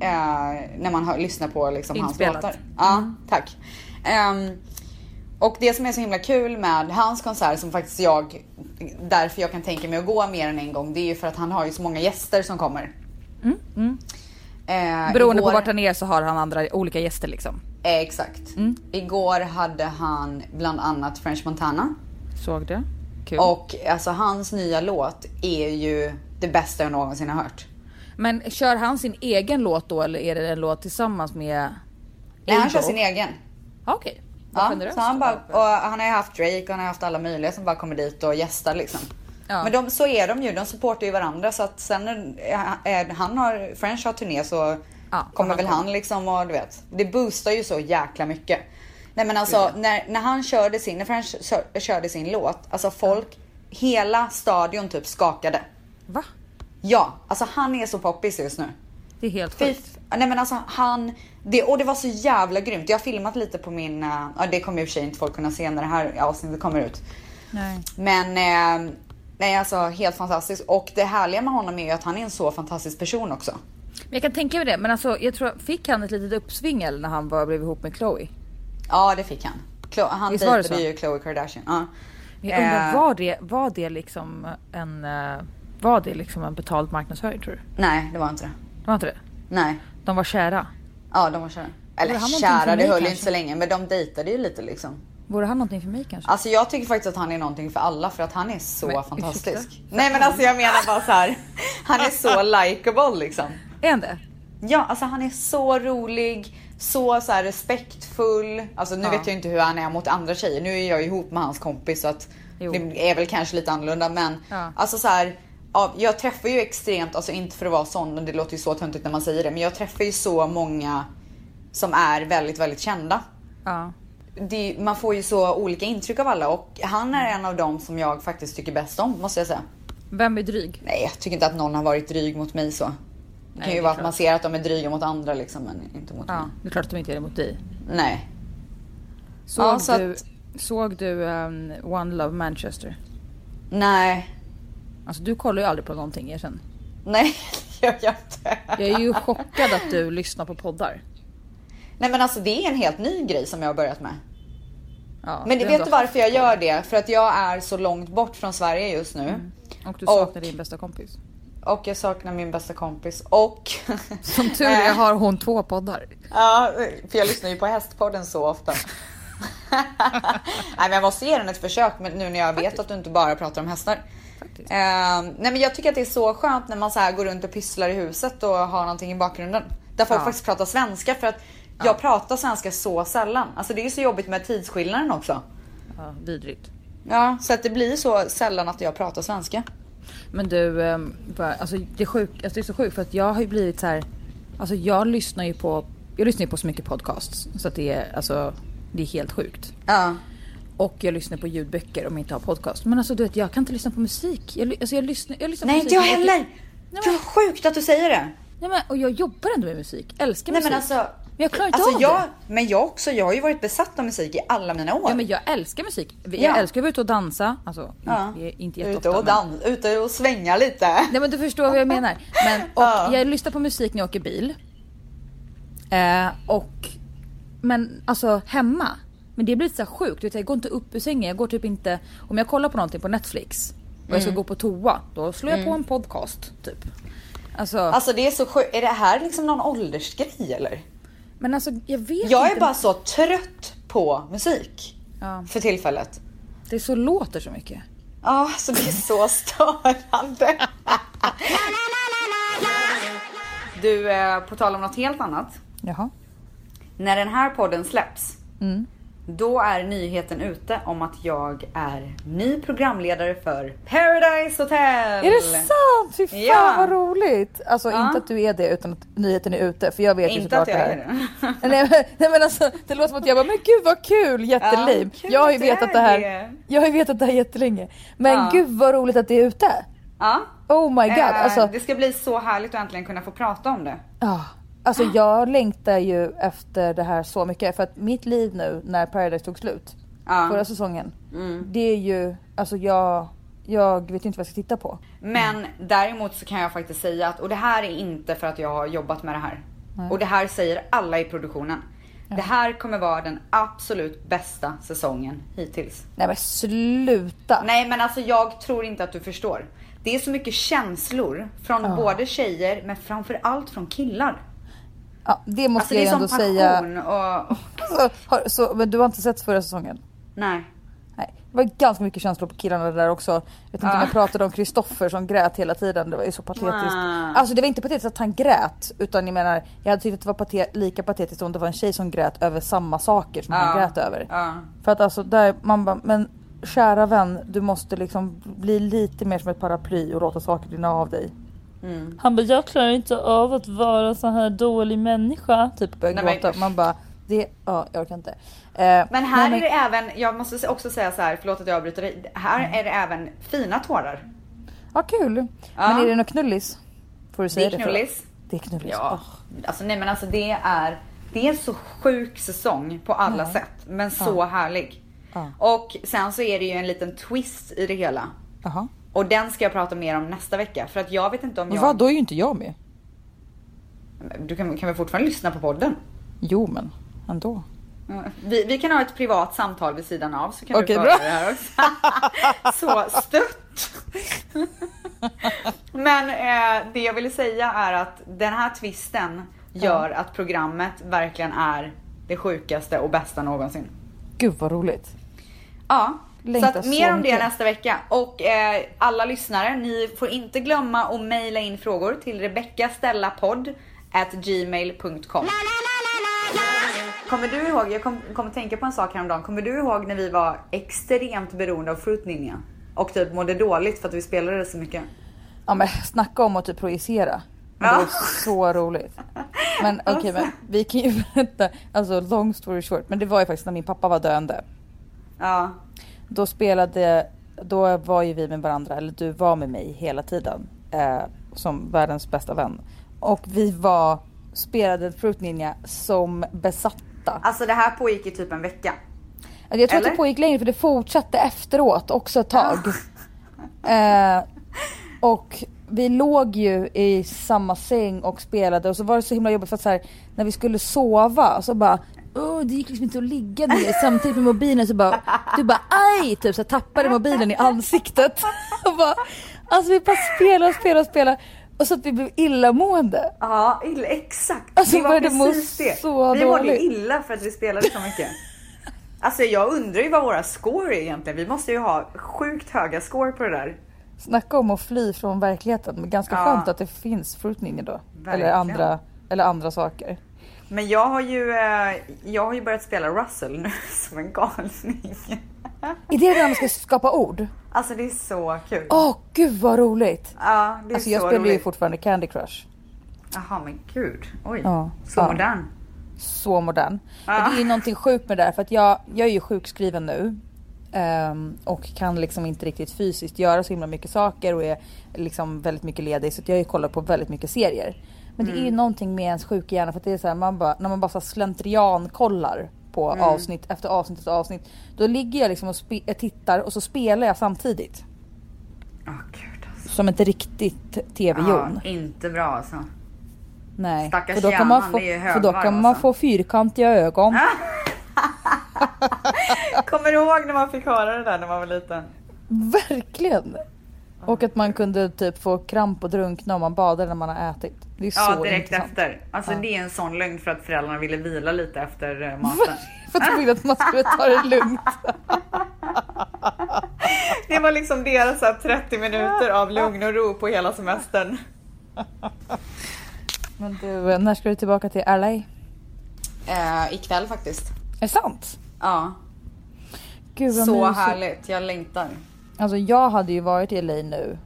eh, när man hör, lyssnar på liksom hans låtar. Ja, tack. Ehm, och det som är så himla kul med hans konsert som faktiskt jag, därför jag kan tänka mig att gå mer än en gång, det är ju för att han har ju så många gäster som kommer. Mm, mm. Eh, Beroende igår- på vart han är så har han andra olika gäster liksom. Eh, exakt. Mm. Igår hade han bland annat French Montana. Såg det. Kul. Och alltså hans nya låt är ju det bästa jag någonsin har hört. Men kör han sin egen låt då eller är det en låt tillsammans med Nej, han kör sin egen. Okej. Vad Ja, så han, bara, och han har ju haft Drake och han har haft alla möjliga som bara kommer dit och gästar liksom. Ja. Men de, så är de ju, de supportar ju varandra så att sen när är, han har, French har turné så Ja, kommer väl han liksom och du vet. Det boostar ju så jäkla mycket. Nej men alltså när, när han körde sin, när French kör- körde sin låt, alltså folk, hela stadion typ skakade. Va? Ja, alltså han är så poppis just nu. Det är helt sjukt. nej men alltså han, det, och det var så jävla grymt. Jag har filmat lite på min, eh, ja det kommer i och för sig inte folk kunna se när det här avsnittet kommer ut. Nej. Men eh, nej alltså helt fantastiskt. Och det härliga med honom är ju att han är en så fantastisk person också. Men jag kan tänka mig det. Men alltså jag tror, fick han ett litet uppsving eller när han bara blev ihop med Chloe? Ja det fick han. Chlo- han Visst var dejtade ju Khloe Kardashian. Ja. Jag undrar, Eh, var det, var det liksom en, eh, var det liksom en betald marknadsföring tror du? Nej det var inte det. Det var inte det? Nej. De var kära. Ja de var kära. Eller han kära, det höll ju kanske? inte så länge men de dejtade ju lite liksom. Vore han någonting för mig kanske? Alltså jag tycker faktiskt att han är någonting för alla för att han är så Men, fantastisk. ursäkta? Nej men alltså jag menar bara så här. *laughs* Han är så likable liksom. Är han det? Ja, alltså han är så rolig, så, så här respektfull. Alltså nu Ja. vet jag inte hur han är mot andra tjejer. Nu är jag ihop med hans kompis så att Jo. det är väl kanske lite annorlunda. Men Ja. alltså så här, ja, jag träffar ju extremt, alltså inte för att vara sån och det låter ju så töntigt när man säger det. Men jag träffar ju så många som är väldigt, väldigt kända. Ja. Det, man får ju så olika intryck av alla och han är en av dem som jag faktiskt tycker bäst om måste jag säga. Vem är dryg? Nej, jag tycker inte att någon har varit dryg mot mig så. Det Nej, kan ju det vara att man ser att de är dryga mot andra liksom, men inte mot Ja, mig. det är klart att de inte är det mot dig. Nej. Såg Ja, så du, att- såg du um, One Love Manchester? Nej. Alltså du kollar ju aldrig på någonting erkänn. Nej, *laughs* det gör jag inte. Jag är ju chockad att du lyssnar på poddar. Nej men alltså det är en helt ny grej som jag har börjat med. Ja, Men det vet du varför jag gör det? För att jag är så långt bort från Sverige just nu. Och du Och- saknar din bästa kompis. Och jag saknar min bästa kompis. Och... *laughs* Som tur är har hon två poddar. Ja, för jag lyssnar ju på Hästpodden så ofta. *laughs* nej men jag måste ge den ett försök men nu när jag vet att du inte bara pratar om hästar. Faktiskt. Eh, nej men jag tycker att det är så skönt när man så går runt och pysslar i huset och har någonting i bakgrunden. Där folk Ja. faktiskt pratar svenska för att jag pratar svenska så sällan. Alltså det är ju så jobbigt med tidsskillnaden också. Ja, vidrigt. Ja, så att det blir så sällan att jag pratar svenska. Men du, ehm, alltså, det, är sjuk, alltså, det är så sjukt för att jag har ju blivit så här. Alltså jag lyssnar ju på, jag lyssnar ju på så mycket podcasts så att det är, alltså, det är helt sjukt. Ja. Och jag lyssnar på ljudböcker om jag inte har podcast. Men alltså du vet, jag kan inte lyssna på musik. Jag, alltså, jag lyssnar, jag lyssnar Nej på inte musik jag när heller! Nej, Det men- är sjukt att du säger det. Nej, men, och jag jobbar ändå med musik. Älskar Nej musik. men alltså. Men jag klarar inte alltså av jag, det. Men jag också, jag har ju varit besatt av musik i alla mina år. Ja men jag älskar musik. Jag Ja. älskar att vara ute och dansa. Alltså Ja. inte ute jätteofta. och, men- dans, ute och svänga lite. Nej men du förstår vad jag menar. Men, *laughs* och Ja. jag lyssnar på musik när jag åker bil. Eh, och, men alltså hemma. Men det blir så sjukt. Jag går inte upp ur sängen. Jag går typ inte, om jag kollar på någonting på Netflix och jag ska Mm. gå på toa. Då slår jag på en podcast typ. Alltså, Alltså det är så sjukt. Är det här liksom någon åldersgrej eller? men alltså jag vet Jag är inte. bara så trött på musik. Ja, För tillfället. det så låter så mycket. Ja, så det är så *laughs* störande. Du, eh, på tal om något helt annat. Jaha. När den här podden släpps Mm. Då är nyheten ute om att jag är ny programledare för Paradise Hotel. Är det sant? Fy fan Ja. vad roligt! Alltså Ja. inte att du är det utan att nyheten är ute för jag vet ju Inte såklart att jag det är här. det. Nej, men- nej men alltså det låter som att jag bara men gud vad kul, jättelame. Ja, jag har ju att vetat är det här. det. Jag har ju vetat det här jättelänge. Men Ja. gud vad roligt att det är ute. Ja. Oh my god. Eh, Alltså, Det ska bli så härligt att äntligen kunna få prata om det. ja. Alltså jag längtar ju efter det här så mycket för att mitt liv nu när Paradise tog slut Ja. förra säsongen. Mm. Det är ju, alltså jag, jag vet inte vad jag ska titta på. Men däremot så kan jag faktiskt säga att, och det här är inte för att jag har jobbat med det här. Och det här säger alla i produktionen. Det här kommer vara den absolut bästa säsongen hittills. Nej men sluta. Nej men alltså jag tror inte att du förstår. Det är så mycket känslor från Ja. både tjejer men framförallt från killar. Ja, det måste Alltså det är jag ändå sån säga. och... och Så, har, så, men du har inte sett förra säsongen? nej. Nej. Det var ganska mycket känslor på killarna där också. Jag vet inte om Ja. jag pratade om Kristoffer som grät hela tiden. Det var ju så patetiskt. Ah. Alltså det var inte patetiskt att han grät. Utan jag menar, jag hade tyckt att det var pate- lika patetiskt om det var en tjej som grät över samma saker som han Ja. grät över. Ja. För att alltså där, man bara, men kära vän, du måste liksom bli lite mer som ett paraply och låta saker rinna av dig. Mm. Han bara, jag klarar inte av att vara så här dålig människa. Typ börjar Nej, men- gråta. Man bara, det, ja jag orkar inte. Eh, Men här nej, är det även, jag måste också säga så här, förlåt att jag avbryter dig. Här är det även fina tårar. Ja kul. Ja. Men är det något knullis? Får du Det säga är det? knullis. Det är knullis. Ja. Åh. Alltså nej men alltså det är, det är en så sjuk säsong på alla sätt. Men så härlig. Ja. Och sen så är det ju en liten twist i det hela. Jaha. Och den ska jag prata mer om nästa vecka. För att jag vet inte om jag... vad, då är ju inte jag med. Du kan, kan väl fortfarande lyssna på podden? Jo men ändå. Ja, Vi, vi kan ha ett privat samtal vid sidan av så kan Okej, du höra det här också. *laughs* så stött. Men eh, det jag ville säga är att den här twisten gör att programmet verkligen är det sjukaste och bästa någonsin. Gud vad roligt. Ja, Längtar så att så mer om det nästa vecka. Och eh, alla lyssnare, ni får inte glömma att mejla in frågor till rebeckastellapodd gmail.com. Kommer du ihåg, jag kom, kom att tänka på en sak häromdagen. Kommer du ihåg när vi var extremt beroende av Fruit Ninja? Och typ mådde dåligt för att vi spelade det så mycket. Ja men snacka om att typ projicera. Ja. Det var så roligt. Men *laughs* okej Alltså. men vi kan ju *laughs* berätta, alltså long story short. Men det var ju faktiskt när min pappa var döende. Ja. Då spelade, då var ju vi med varandra, eller du var med mig hela tiden. Eh, som världens bästa vän. Och vi var, spelade Fruit Ninja som besatta. Alltså det här pågick i typ en vecka. Jag tror att Eller? det pågick längre för det fortsatte efteråt också ett tag. *laughs* Eh, och vi låg ju i samma säng och spelade och så var det så himla jobbigt för att så här, när vi skulle sova så bara Åh, det gick liksom inte att ligga ner samtidigt med mobilen så bara Du bara aj! Typ så tappade mobilen i ansiktet. *laughs* Och bara, alltså vi bara spelade och spelade och spelade och så att vi blev illamående. Ja, illa, exakt. Alltså, det var precis det. så vi mådde dåligt. illa för att vi spelade så mycket. Alltså jag undrar ju vad våra score är egentligen. Vi måste ju ha sjukt höga score på det där. Snacka om att fly från verkligheten men ganska Ja. skönt att det finns Fruit Ninja då. Eller andra, eller andra saker. Men jag har ju, eh, jag har ju börjat spela Russell nu *laughs* som en galning. Är det där man ska skapa ord? Alltså det är så kul. Åh gud vad roligt! Ja, det är Alltså så jag spelar ju roligt. fortfarande Candy Crush. Jaha men gud. Oj. Ja. Så Ja. modern. Så modern. Ja. Det är ju någonting sjukt med det där för att jag, jag är ju sjukskriven nu. ehm, och kan liksom inte riktigt fysiskt göra så himla mycket saker och är liksom väldigt mycket ledig. Så att jag har ju kollat på väldigt mycket serier. Men det är ju Mm. någonting med ens sjuka hjärna för att det är så här, man bara, när man bara slentrian kollar på Mm. avsnitt efter avsnitt efter avsnitt. Då ligger jag liksom och spe- jag tittar och så spelar jag samtidigt. Åh gud alltså. Som ett riktigt tv-jon. Ja, inte bra alltså. Nej, Stackars för då kan man få, för då kan man alltså. få fyrkantiga ögon. *laughs* Kommer du ihåg när man fick höra det där när man var liten? Verkligen! Och att man kunde typ få kramp och drunkna om man badade när man har ätit. Det är Ja, så direkt intressant. efter. Alltså Ja. det är en sån lögn för att föräldrarna ville vila lite efter eh, *laughs* maten. För att de ville att man skulle ta det lugnt. *laughs* Det var liksom deras så här, 30 minuter av lugn och ro på hela semestern. Men du, när ska du tillbaka till LA? Eh, ikväll faktiskt. det sant? Ja. Gud Så mysigt. härligt. Jag längtar. Alltså jag hade ju varit i LA nu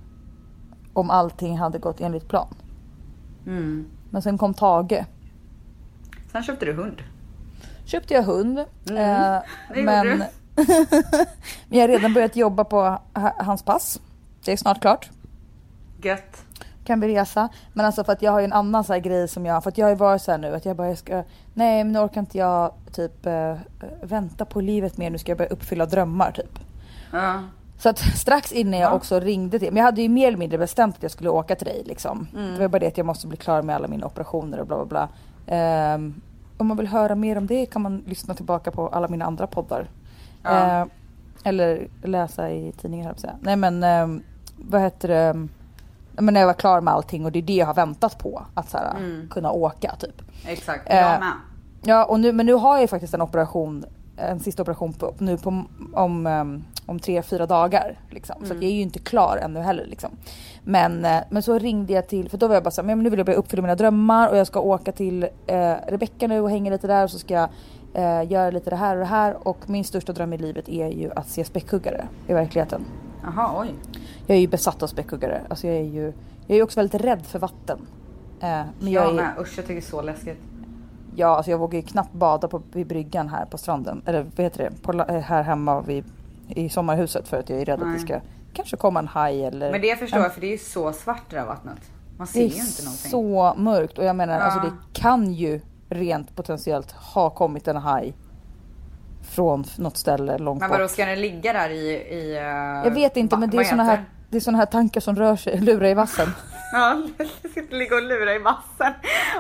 om allting hade gått enligt plan. Mm. Men sen kom Tage. Sen köpte du hund. Köpte jag hund. Mm. Eh, *laughs* men, *laughs* men jag har redan börjat jobba på ha- hans pass. Det är snart klart. Gött. Kan vi resa. Men alltså för att jag har ju en annan så grej som jag, för att jag har ju varit så här nu att jag bara jag ska, nej men nu orkar inte jag typ eh, vänta på livet mer, nu ska jag börja uppfylla drömmar typ. Ja. Så att *laughs* strax innan jag Ja. också ringde till, men jag hade ju mer eller mindre bestämt att jag skulle åka till dig liksom. Mm. Det var bara det att jag måste bli klar med alla mina operationer och bla bla bla. Ehm, om man vill höra mer om det kan man lyssna tillbaka på alla mina andra poddar. Ja. Eh, eller läsa i tidningen höll jag säga. Nej men ehm, vad heter det? Men när jag var klar med allting och det är det jag har väntat på. Att så här, Mm. kunna åka typ. Exakt. Jag med. Ja, och nu, men nu har jag ju faktiskt en operation, en sista operation på, nu på, om, um, om tre, fyra dagar. Liksom. Så Mm. att jag är ju inte klar ännu heller. Liksom. Men, eh, men så ringde jag till, för då var jag bara så här, men nu vill jag börja uppfylla mina drömmar och jag ska åka till eh, Rebecca nu och hänga lite där och så ska jag eh, göra lite det här och det här. Och min största dröm i livet är ju att se späckhuggare i verkligheten. Jaha, oj. Jag är ju besatt av späckhuggare. Alltså jag är ju, jag är också väldigt rädd för vatten. Eh, men jag Jag med. Usch, jag tycker det är så läskigt. Ja, alltså jag vågar ju knappt bada på, vid bryggan här på stranden. Eller vad heter det? På, eh, här hemma vid, i sommarhuset för att jag är rädd att det Nej. ska kanske komma en haj eller... Men det förstår jag för det är så svart det där vattnet. Man ser Det ju är inte någonting. så mörkt och jag menar alltså Ja. det kan ju rent potentiellt ha kommit en haj från något ställe långt Men bort. vadå, ska den ligga där i... i uh, Jag vet inte men det är såna här, det är såna här tankar som rör sig, lurar i vassen. *laughs* Ja, sitter ligga och lura i vassen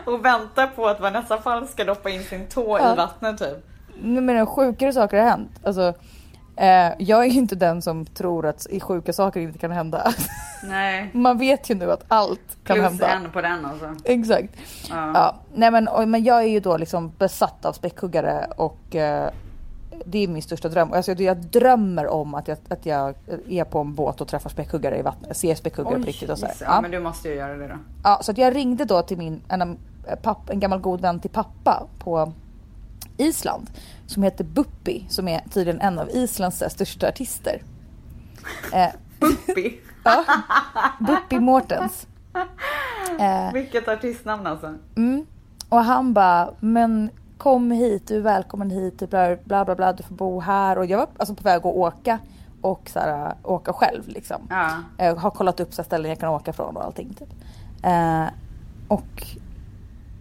och vänta på att Vanessa Falk ska doppa in sin tå Ja. i vattnet typ. Nu menar sjukare saker har hänt. Alltså, eh, jag är ju inte den som tror att sjuka saker inte kan hända. *laughs* Nej. Man vet ju nu att allt kan Plus hända. en på den alltså. Exakt. Ja. Ja, nej men, och, men jag är ju då liksom besatt av späckhuggare och eh, det är min största dröm. Alltså, jag drömmer om att jag, att jag är på en båt och träffar späckhuggare i vattnet. Ser späckhuggare på riktigt och så. Ja. ja, men du måste ju göra det då. Ja, så att jag ringde då till min, en, av- eh, papp, en gammal god vän till pappa på Island som heter Buppi som är tydligen en av Islands största artister. Eh, Buppi. *laughs* ja, Buppi Mortens. Eh, Vilket artistnamn alltså. Mm. Och han bara, men kom hit, du är välkommen hit, du bla bla bla, bla du får bo här. Och jag var alltså på väg att åka och så här, åka själv liksom. Ja. Jag har kollat upp så ställen jag kan åka från och allting. Typ. Eh, och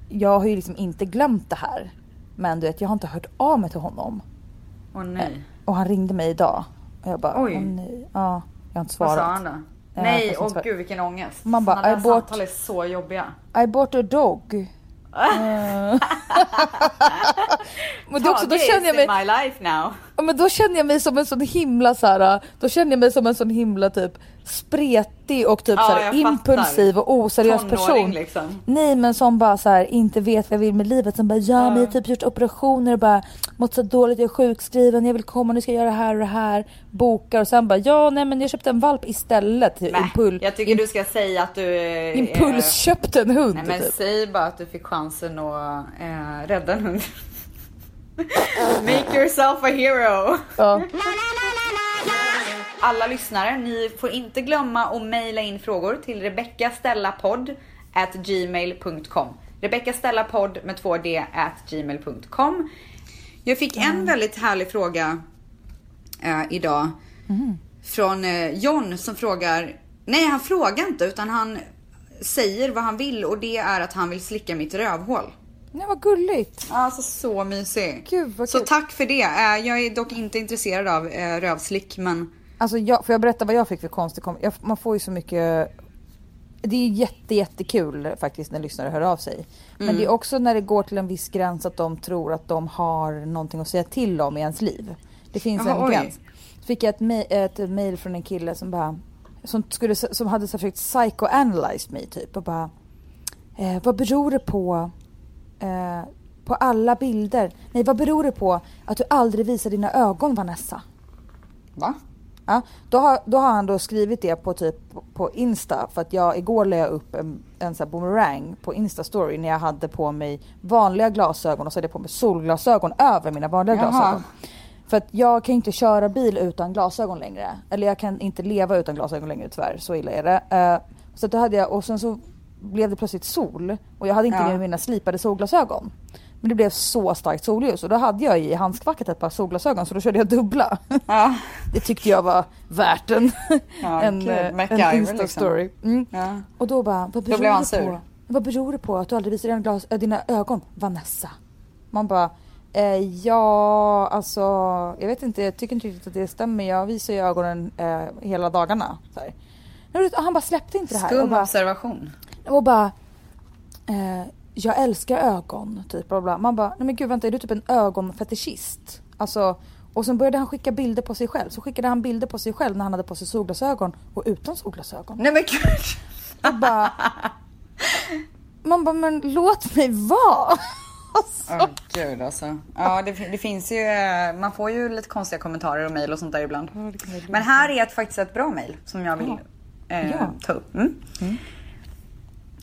jag har ju liksom inte glömt det här. Men du vet, jag har inte hört av mig till honom. Åh nej. Och han ringde mig idag. Och jag bara, Oj. åh nej. Ja, jag har inte Vad svarat. sa han då? Ja, nej, fast åh gud vilken ångest. Man bara, Sådana där bought- samtal är så jobbiga. I bought a dog. *laughs* Eh. Men det också, då känner jag mig, my life now. Ja, men då känner jag mig som en sån himla så här, då känner jag mig som en sån himla typ spretig och typ Ja, så här, impulsiv och oseriös Tonåring, person. liksom. Nej men som bara så här, inte vet vad jag vill med livet. Som bara ja, men jag har typ gjort operationer och bara mått så dåligt, jag är sjukskriven, jag vill komma, nu ska jag göra det här och det här. Bokar och sen bara ja nej men jag köpte en valp istället. Nej, Impul, jag tycker du ska säga att du... eh, impuls köpte en hund Nej men typ. säg bara att du fick chansen att eh, rädda en hund. *laughs* Make yourself a hero. Ja. *laughs* Alla lyssnare, ni får inte glömma att mejla in frågor till rebeckastellapodd at gmail.com. Rebeckastellapodd med två d at gmail.com. Jag fick en väldigt härlig fråga eh, idag från eh, John som frågar, nej han frågar inte utan han säger vad han vill och det är att han vill slicka mitt rövhål. Nej vad gulligt. Alltså så mysig. Gud, vad så kul. tack för det. Eh, Jag är dock inte intresserad av eh, rövslick men Alltså jag, får jag berätta vad jag fick för konstig jag, Man får ju så mycket Det är jätte jättekul faktiskt när lyssnare hör av sig. Men Mm. det är också när det går till en viss gräns att de tror att de har någonting att säga till om i ens liv. Det finns Jaha, en oj. gräns. Fick jag ett, ett mail från en kille som bara som, skulle, som hade så försökt psychoanalyze mig typ och bara eh, Vad beror det på eh, på alla bilder? Nej vad beror det på att du aldrig visar dina ögon Vanessa? va? Ja, då, har, då har han då skrivit det på typ på Insta för att jag igår la jag upp en, en sån boomerang på Insta-story när jag hade på mig vanliga glasögon och så hade jag på mig solglasögon över mina vanliga Jaha. glasögon. För att jag kan inte köra bil utan glasögon längre. Eller jag kan inte leva utan glasögon längre tyvärr, så illa är det. Eh, så då hade jag, och sen så blev det plötsligt sol och jag hade inte Ja. med mina slipade solglasögon. Men det blev så starkt solljus och då hade jag i handskfacket ett par solglasögon så då körde jag dubbla. Ja. *laughs* Det tyckte jag var värt en, Ja, *laughs* en, eh, en liksom. Insta-story. Mm. Ja. Och då bara, vad beror, han det sur. på, vad beror det på att du aldrig visar dina, glas, äh, dina ögon? Vanessa. Man bara, eh, ja alltså jag vet inte, jag tycker inte riktigt att det stämmer. Jag visar ju ögonen eh, hela dagarna. Så här. Han bara släppte inte det här. Skum bara, observation. Och bara eh, jag älskar ögon, typ. Bla bla. Man bara, nej men gud vänta, är du typ en ögonfetischist? Alltså, och sen började han skicka bilder på sig själv. Så skickade han bilder på sig själv när han hade på sig solglasögon och utan solglasögon. Nej men gud. Och bara, man bara, men låt mig vara. Alltså. Åh gud alltså. Ja det, det finns ju, eh, man får ju lite konstiga kommentarer och mejl och sånt där ibland. Men här är ett, faktiskt ett bra mejl som jag vill eh, Ja. ta upp. Mm.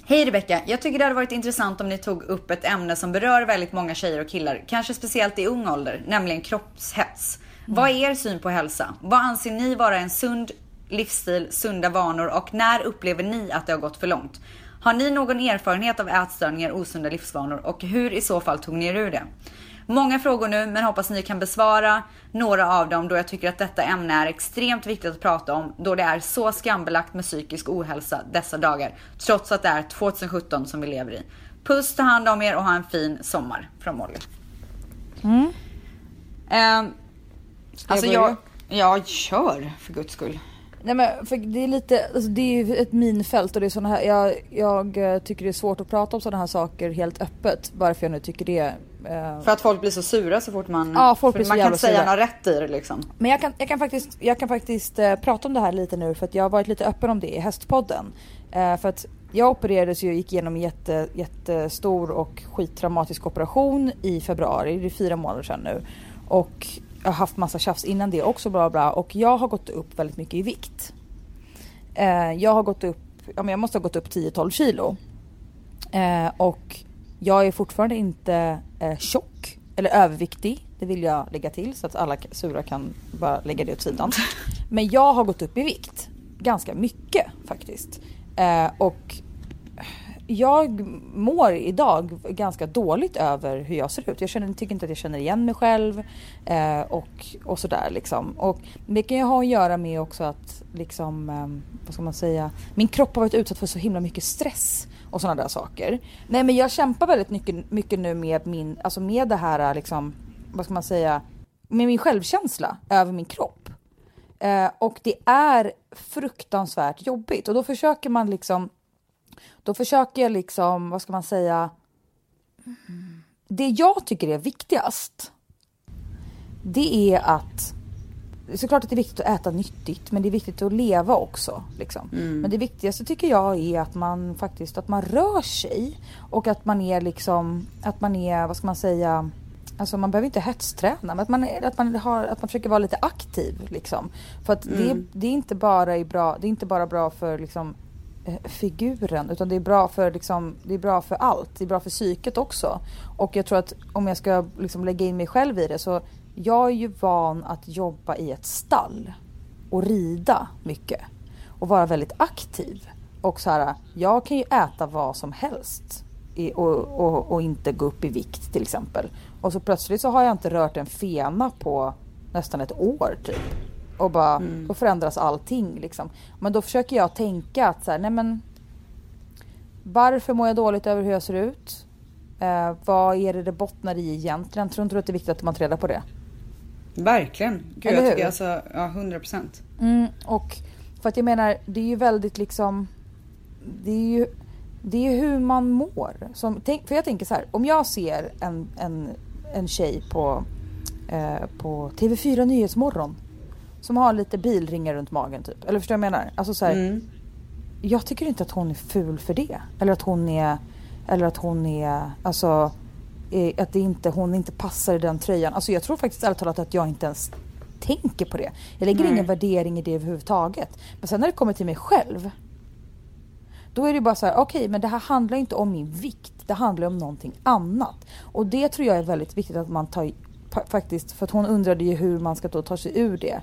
Hej Rebecka, jag tycker det hade varit intressant om ni tog upp ett ämne som berör väldigt många tjejer och killar, kanske speciellt i ung ålder, nämligen kroppshets. Vad är er syn på hälsa? Vad anser ni vara en sund livsstil, sunda vanor och när upplever ni att det har gått för långt? Har ni någon erfarenhet av ätstörningar, osunda livsvanor och hur i så fall tog ni er ur det? Många frågor nu, men hoppas ni kan besvara några av dem då jag tycker att detta ämne är extremt viktigt att prata om då det är så skambelagt med psykisk ohälsa dessa dagar. Trots att det är 2017 som vi lever i. Puss, ta hand om er och ha en fin sommar. Från Molly. Mm. Ehm, alltså jag, jag kör för guds skull. Nej men för det är lite, alltså det är ju ett minfält och det är såna här, jag, jag eh, tycker det är svårt att prata om sådana här saker helt öppet. Varför jag nu tycker det. eh, För att folk blir så sura så fort man... Ja, folk blir så man kan inte säga sura. något rätt i det liksom. Men jag kan, jag kan faktiskt, jag kan faktiskt eh, prata om det här lite nu för att jag har varit lite öppen om det i Hästpodden. Eh, för att jag opererades ju gick igenom en jätte, jättestor och skittraumatisk operation i februari. Det är fyra månader sedan nu. Och jag har haft massa tjafs innan det också bla bla. Och jag har gått upp väldigt mycket i vikt. Eh, jag har gått upp, ja men jag måste ha gått upp 10-12 kilo. Eh, och jag är fortfarande inte eh, tjock eller överviktig. Det vill jag lägga till så att alla sura kan bara lägga det åt sidan. *laughs* Men jag har gått upp i vikt. Ganska mycket faktiskt. Eh, och jag mår idag ganska dåligt över hur jag ser ut. Jag känner, tycker inte att jag känner igen mig själv eh, och, och sådär liksom. Och det kan ju ha att göra med också att liksom, eh, vad ska man säga, min kropp har varit utsatt för så himla mycket stress och sådana där saker. Nej men jag kämpar väldigt mycket, mycket nu med min, alltså med det här liksom, vad ska man säga, med min självkänsla över min kropp. Eh, och det är fruktansvärt jobbigt och då försöker man liksom då försöker jag liksom, vad ska man säga? Det jag tycker är viktigast. Det är att såklart att det är viktigt att äta nyttigt, men det är viktigt att leva också. Liksom. Men det viktigaste tycker jag är att man faktiskt att man rör sig och att man är liksom, att man är, vad ska man säga, Alltså man behöver inte hetsträna men att man, är, att man, har, att man försöker vara lite aktiv. Liksom. För att det, det, är inte bara är bra, det är inte bara bra för liksom, Eh, figuren utan det är, bra för, liksom, det är bra för allt. Det är bra för psyket också. Och jag tror att om jag ska liksom, lägga in mig själv i det så jag är ju van att jobba i ett stall och rida mycket och vara väldigt aktiv. Och så här, jag kan ju äta vad som helst i, och, och, och inte gå upp i vikt till exempel. Och så plötsligt så har jag inte rört en fena på nästan ett år typ. Och bara, då förändras allting liksom. Men då försöker jag tänka att så här, nej men varför mår jag dåligt över hur jag ser ut? Eh, vad är det det bottnar i egentligen? Tror inte du att det är viktigt att man tar reda på det? Verkligen. Gud, Eller jag tycker alltså, ja 100 procent. Mm, och för att jag menar, det är ju väldigt liksom... Det är ju, det är hur man mår. Som, tänk, för jag tänker så här, om jag ser en, en, en tjej på, eh, på TV4 Nyhetsmorgon som har lite bilringar runt magen typ. Eller förstår du vad jag menar? Alltså så här, Mm. jag tycker inte att hon är ful för det. Eller att hon är, eller att hon är, alltså, eh, att det inte, hon inte passar i den tröjan. Alltså jag tror faktiskt ärligt talat att jag inte ens tänker på det. Jag lägger Nej. ingen värdering i det överhuvudtaget. Men sen när det kommer till mig själv. Då är det bara så här, okej men det här handlar inte om min vikt. Det handlar om någonting annat. Och det tror jag är väldigt viktigt att man tar faktiskt. För att hon undrade ju hur man ska då ta sig ur det.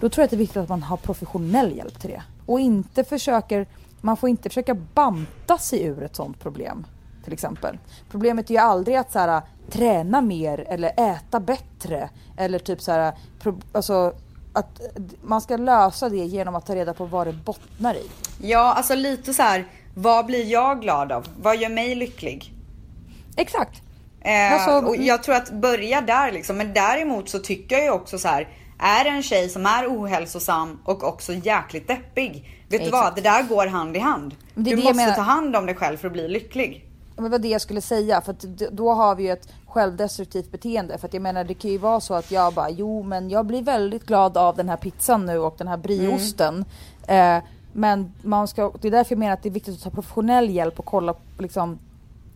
Då tror jag att det är viktigt att man har professionell hjälp till det. Och inte försöker, man får inte försöka banta sig ur ett sånt problem. Till exempel. Problemet är ju aldrig att så här, träna mer eller äta bättre. Eller typ så här, alltså, att man ska lösa det genom att ta reda på vad det bottnar i. Ja, alltså lite så här. Vad blir jag glad av? Vad gör mig lycklig? Exakt. Eh, Alltså, och jag tror att börja där liksom. Men däremot så tycker jag ju också så här. Är det en tjej som är ohälsosam och också jäkligt deppig. Vet du Exakt. vad? Det där går hand i hand. Du måste menar. ta hand om dig själv för att bli lycklig. Men det var det jag skulle säga för att då har vi ju ett självdestruktivt beteende. För att jag menar det kan ju vara så att jag bara jo men jag blir väldigt glad av den här pizzan nu och den här brieosten. Eh, men man ska, det är därför jag menar att det är viktigt att ta professionell hjälp och kolla på liksom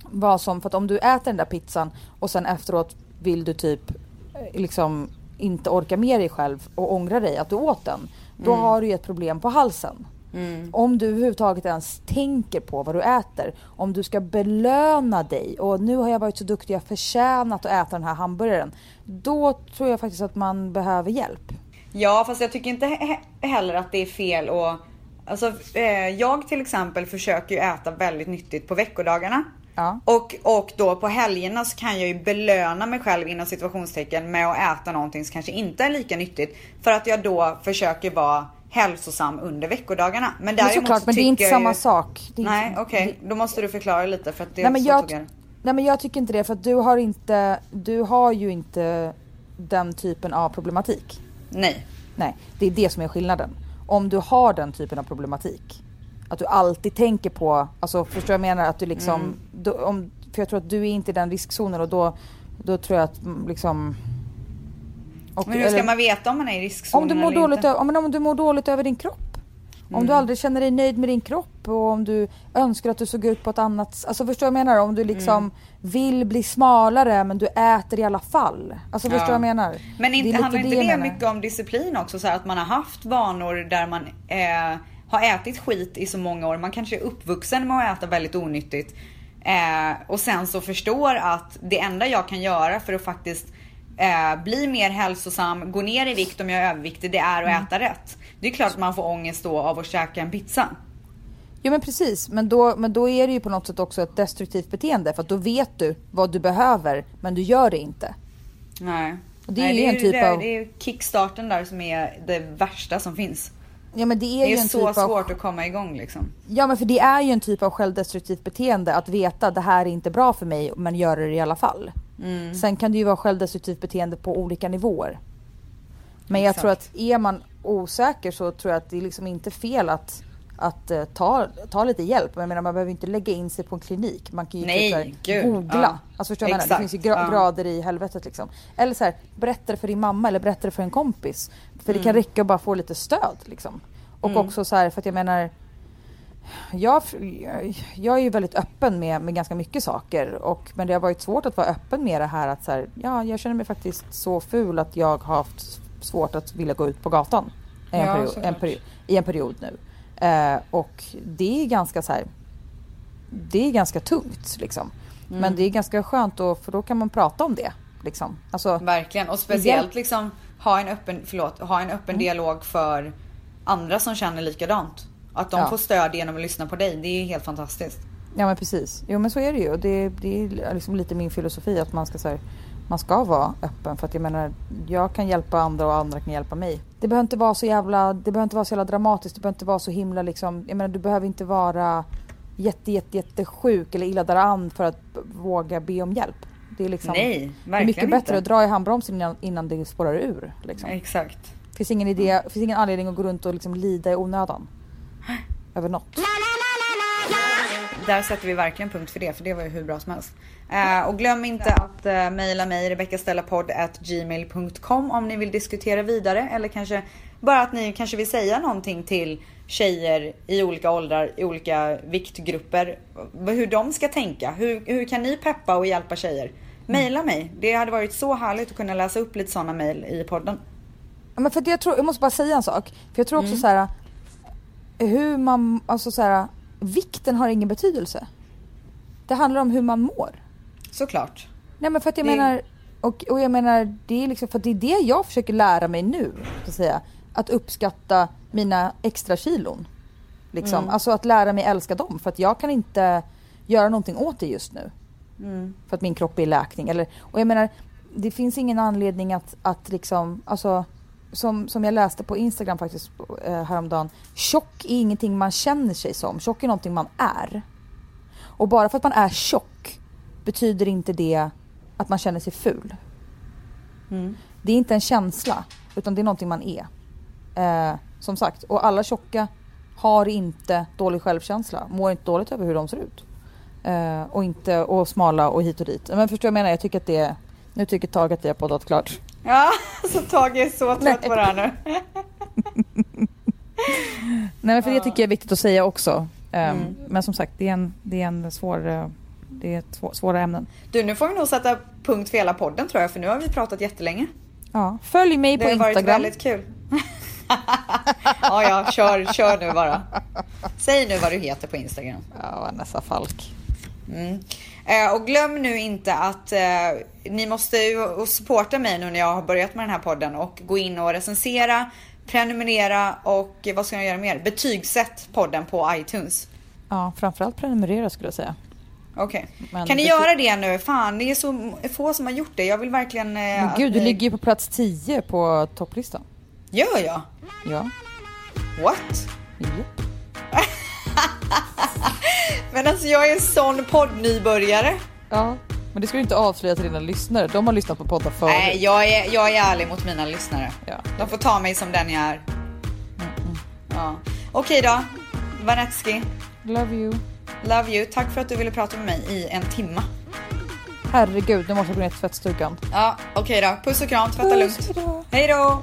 vad som, för att om du äter den där pizzan och sen efteråt vill du typ eh, liksom inte orka med dig själv och ångra dig att du åt den. Då har du ju ett problem på halsen. Om du överhuvudtaget ens tänker på vad du äter. Om du ska belöna dig och nu har jag varit så duktig, jag har förtjänat att äta den här hamburgaren. Då tror jag faktiskt att man behöver hjälp. Ja, fast jag tycker inte he- heller att det är fel och Alltså, eh, jag till exempel försöker ju äta väldigt nyttigt på veckodagarna. Ja. Och, och då på helgerna så kan jag ju belöna mig själv inom situationstecken med att äta någonting som kanske inte är lika nyttigt. För att jag då försöker vara hälsosam under veckodagarna. Men Men däremot såklart, så men det är inte samma ju... sak. Nej, okej. Då måste du förklara lite för att det Nej men, jag, jag nej men jag tycker inte det för att du har inte, du har ju inte den typen av problematik. Nej. Nej, det är det som är skillnaden. Om du har den typen av problematik, att du alltid tänker på, alltså förstår jag menar att du liksom, Mm. då, om, för jag tror att du är inte i den riskzonen och då, då tror jag att mm, liksom och- Men hur ska eller- man veta om man är i riskzonen om du mår eller dåligt, inte? om, om du mår dåligt över din kropp. Om Mm. du aldrig känner dig nöjd med din kropp och om du önskar att du såg ut på ett annat Alltså förstår du vad jag menar? Om du liksom Mm. vill bli smalare men du äter i alla fall. Alltså förstår du Ja. jag menar? Men Det inte, lite handlar inte det menar. mycket om disciplin också? Så här, att man har haft vanor där man eh, har ätit skit i så många år. Man kanske är uppvuxen med att äta väldigt onyttigt. Eh, och sen så förstår att det enda jag kan göra för att faktiskt eh, bli mer hälsosam, gå ner i vikt om jag är överviktig, det är att Mm. äta rätt. Det är klart att man får ångest då av att käka en pizza. Ja men precis, men då, men då är det ju på något sätt också ett destruktivt beteende för att då vet du vad du behöver men du gör det inte. Nej. Och det är Nej, ju en typ det, av- Det är kickstarten där som är det värsta som finns. Ja men det är, Det ju är en så typ av svårt att komma igång liksom. Ja men för det är ju en typ av självdestruktivt beteende att veta det här är inte bra för mig men göra det i alla fall. Mm. Sen kan det ju vara självdestruktivt beteende på olika nivåer. Men jag Exakt. tror att är man osäker så tror jag att det är liksom inte fel att, att eh, ta, ta lite hjälp. Jag menar man behöver inte lägga in sig på en klinik. Man kan ju Nej, typ här googla. ja. Alltså förstår? Det finns ju gra- ja. grader i helvetet liksom. Eller så här, berätta det för din mamma eller berätta det för en kompis. För det Mm. kan räcka att bara få lite stöd liksom. Och också så här för att jag menar jag, jag är ju väldigt öppen med, med ganska mycket saker. Och, men det har varit svårt att vara öppen med det här att så här, ja, jag känner mig faktiskt så ful att jag har haft svårt att vilja gå ut på gatan en, Ja, period, en period, i en period nu. Eh, och det är ganska så här, det är ganska tungt liksom. Mm. Men det är ganska skönt då, för då kan man prata om det. Liksom. Alltså, Verkligen och speciellt liksom ha en öppen, förlåt, ha en Mm. öppen dialog för andra som känner likadant. Att de Ja. får stöd genom att lyssna på dig, det är helt fantastiskt. Ja men precis. Jo men så är det ju. Det, det är liksom lite min filosofi att man ska, så här, man ska vara öppen. För att jag menar, jag kan hjälpa andra och andra kan hjälpa mig. Det behöver inte vara så jävla, det behöver inte vara så jävla dramatiskt. Det behöver inte vara så himla liksom, jag menar du behöver inte vara jätte, jätte, jätte sjuk eller illa däran för att våga be om hjälp. Det är liksom, Nej, det är mycket bättre inte. att dra i handbromsen innan, innan det spårar ur. Liksom. Exakt. finns ingen idé, finns ingen anledning att gå runt och liksom lida i onödan. *gasps* Över något. Där sätter vi verkligen punkt för det, för det var ju hur bra som helst. Eh, och glöm inte att uh, mejla mig rebeckastellapodd@gmail.com om ni vill diskutera vidare eller kanske bara att ni kanske vill säga någonting till tjejer i olika åldrar, i olika viktgrupper. Hur de ska tänka. Hur, hur kan ni peppa och hjälpa tjejer? Mejla mig. Det hade varit så härligt att kunna läsa upp lite sådana mejl i podden. Men för att jag, tror, jag måste bara säga en sak. För jag tror också så här. Hur man, alltså så här, vikten har ingen betydelse. Det handlar om hur man mår. Såklart. Nej men för att jag Det- menar, och, och jag menar det är liksom för att det är det jag försöker lära mig nu. Så att, säga, att uppskatta mina extra kilon. Liksom. Alltså att lära mig älska dem för att jag kan inte göra någonting åt det just nu. För att min kropp är i läkning. Eller, och jag menar, det finns ingen anledning att, att liksom, alltså som, som jag läste på Instagram faktiskt eh, häromdagen. Tjock är ingenting man känner sig som. Tjock är någonting man är. Och bara för att man är tjock betyder inte det att man känner sig ful. Det är inte en känsla utan det är någonting man är. Eh, som sagt, och alla tjocka har inte dålig självkänsla, mår inte dåligt över hur de ser ut. Eh, och inte och smala och hit och dit. Men förstår du vad jag menar? Jag tycker att det är, nu tycker Tage att vi har poddat klart. Ja, *laughs* så Tage är så trött Nej. på det här nu. *laughs* Nej men för det tycker jag är viktigt att säga också. Eh, Men som sagt, det är en, det är en svår, eh, det är svår, svåra ämnen. Du, nu får vi nog sätta punkt för hela podden tror jag, för nu har vi pratat jättelänge. Ja, följ mig Det på har varit Instagram. väldigt kul. *laughs* ja, ja, kör, kör nu bara. Säg nu vad du heter på Instagram. Ja, Vanessa Falk. Mm. Eh, och glöm nu inte att eh, ni måste ju supporta mig nu när jag har börjat med den här podden och gå in och recensera, prenumerera och eh, vad ska jag göra mer? Betygsätt podden på iTunes. Ja, framförallt prenumerera skulle jag säga. Okej. Men Kan ni göra det nu? Fan, det är så få som har gjort det. Jag vill verkligen... Eh, Men gud, du ni- ligger ju på plats 10 på topplistan. Gör jag? Ja. What? ja. *laughs* Men alltså jag är en sån poddnybörjare. Ja. Men det ska du inte avslöja till dina lyssnare. De har lyssnat på poddar förut. Nej, jag är, jag är ärlig mot mina lyssnare. Ja. De får ta mig som den jag är. Ja. Okej då. Vanetski, Love you. love you. Tack för att du ville prata med mig i en timma. Herregud, nu måste jag gå ner till tvättstugan. Ja, okej då. Puss och kram, tvätta lugnt. Puss, hejdå. Hej då!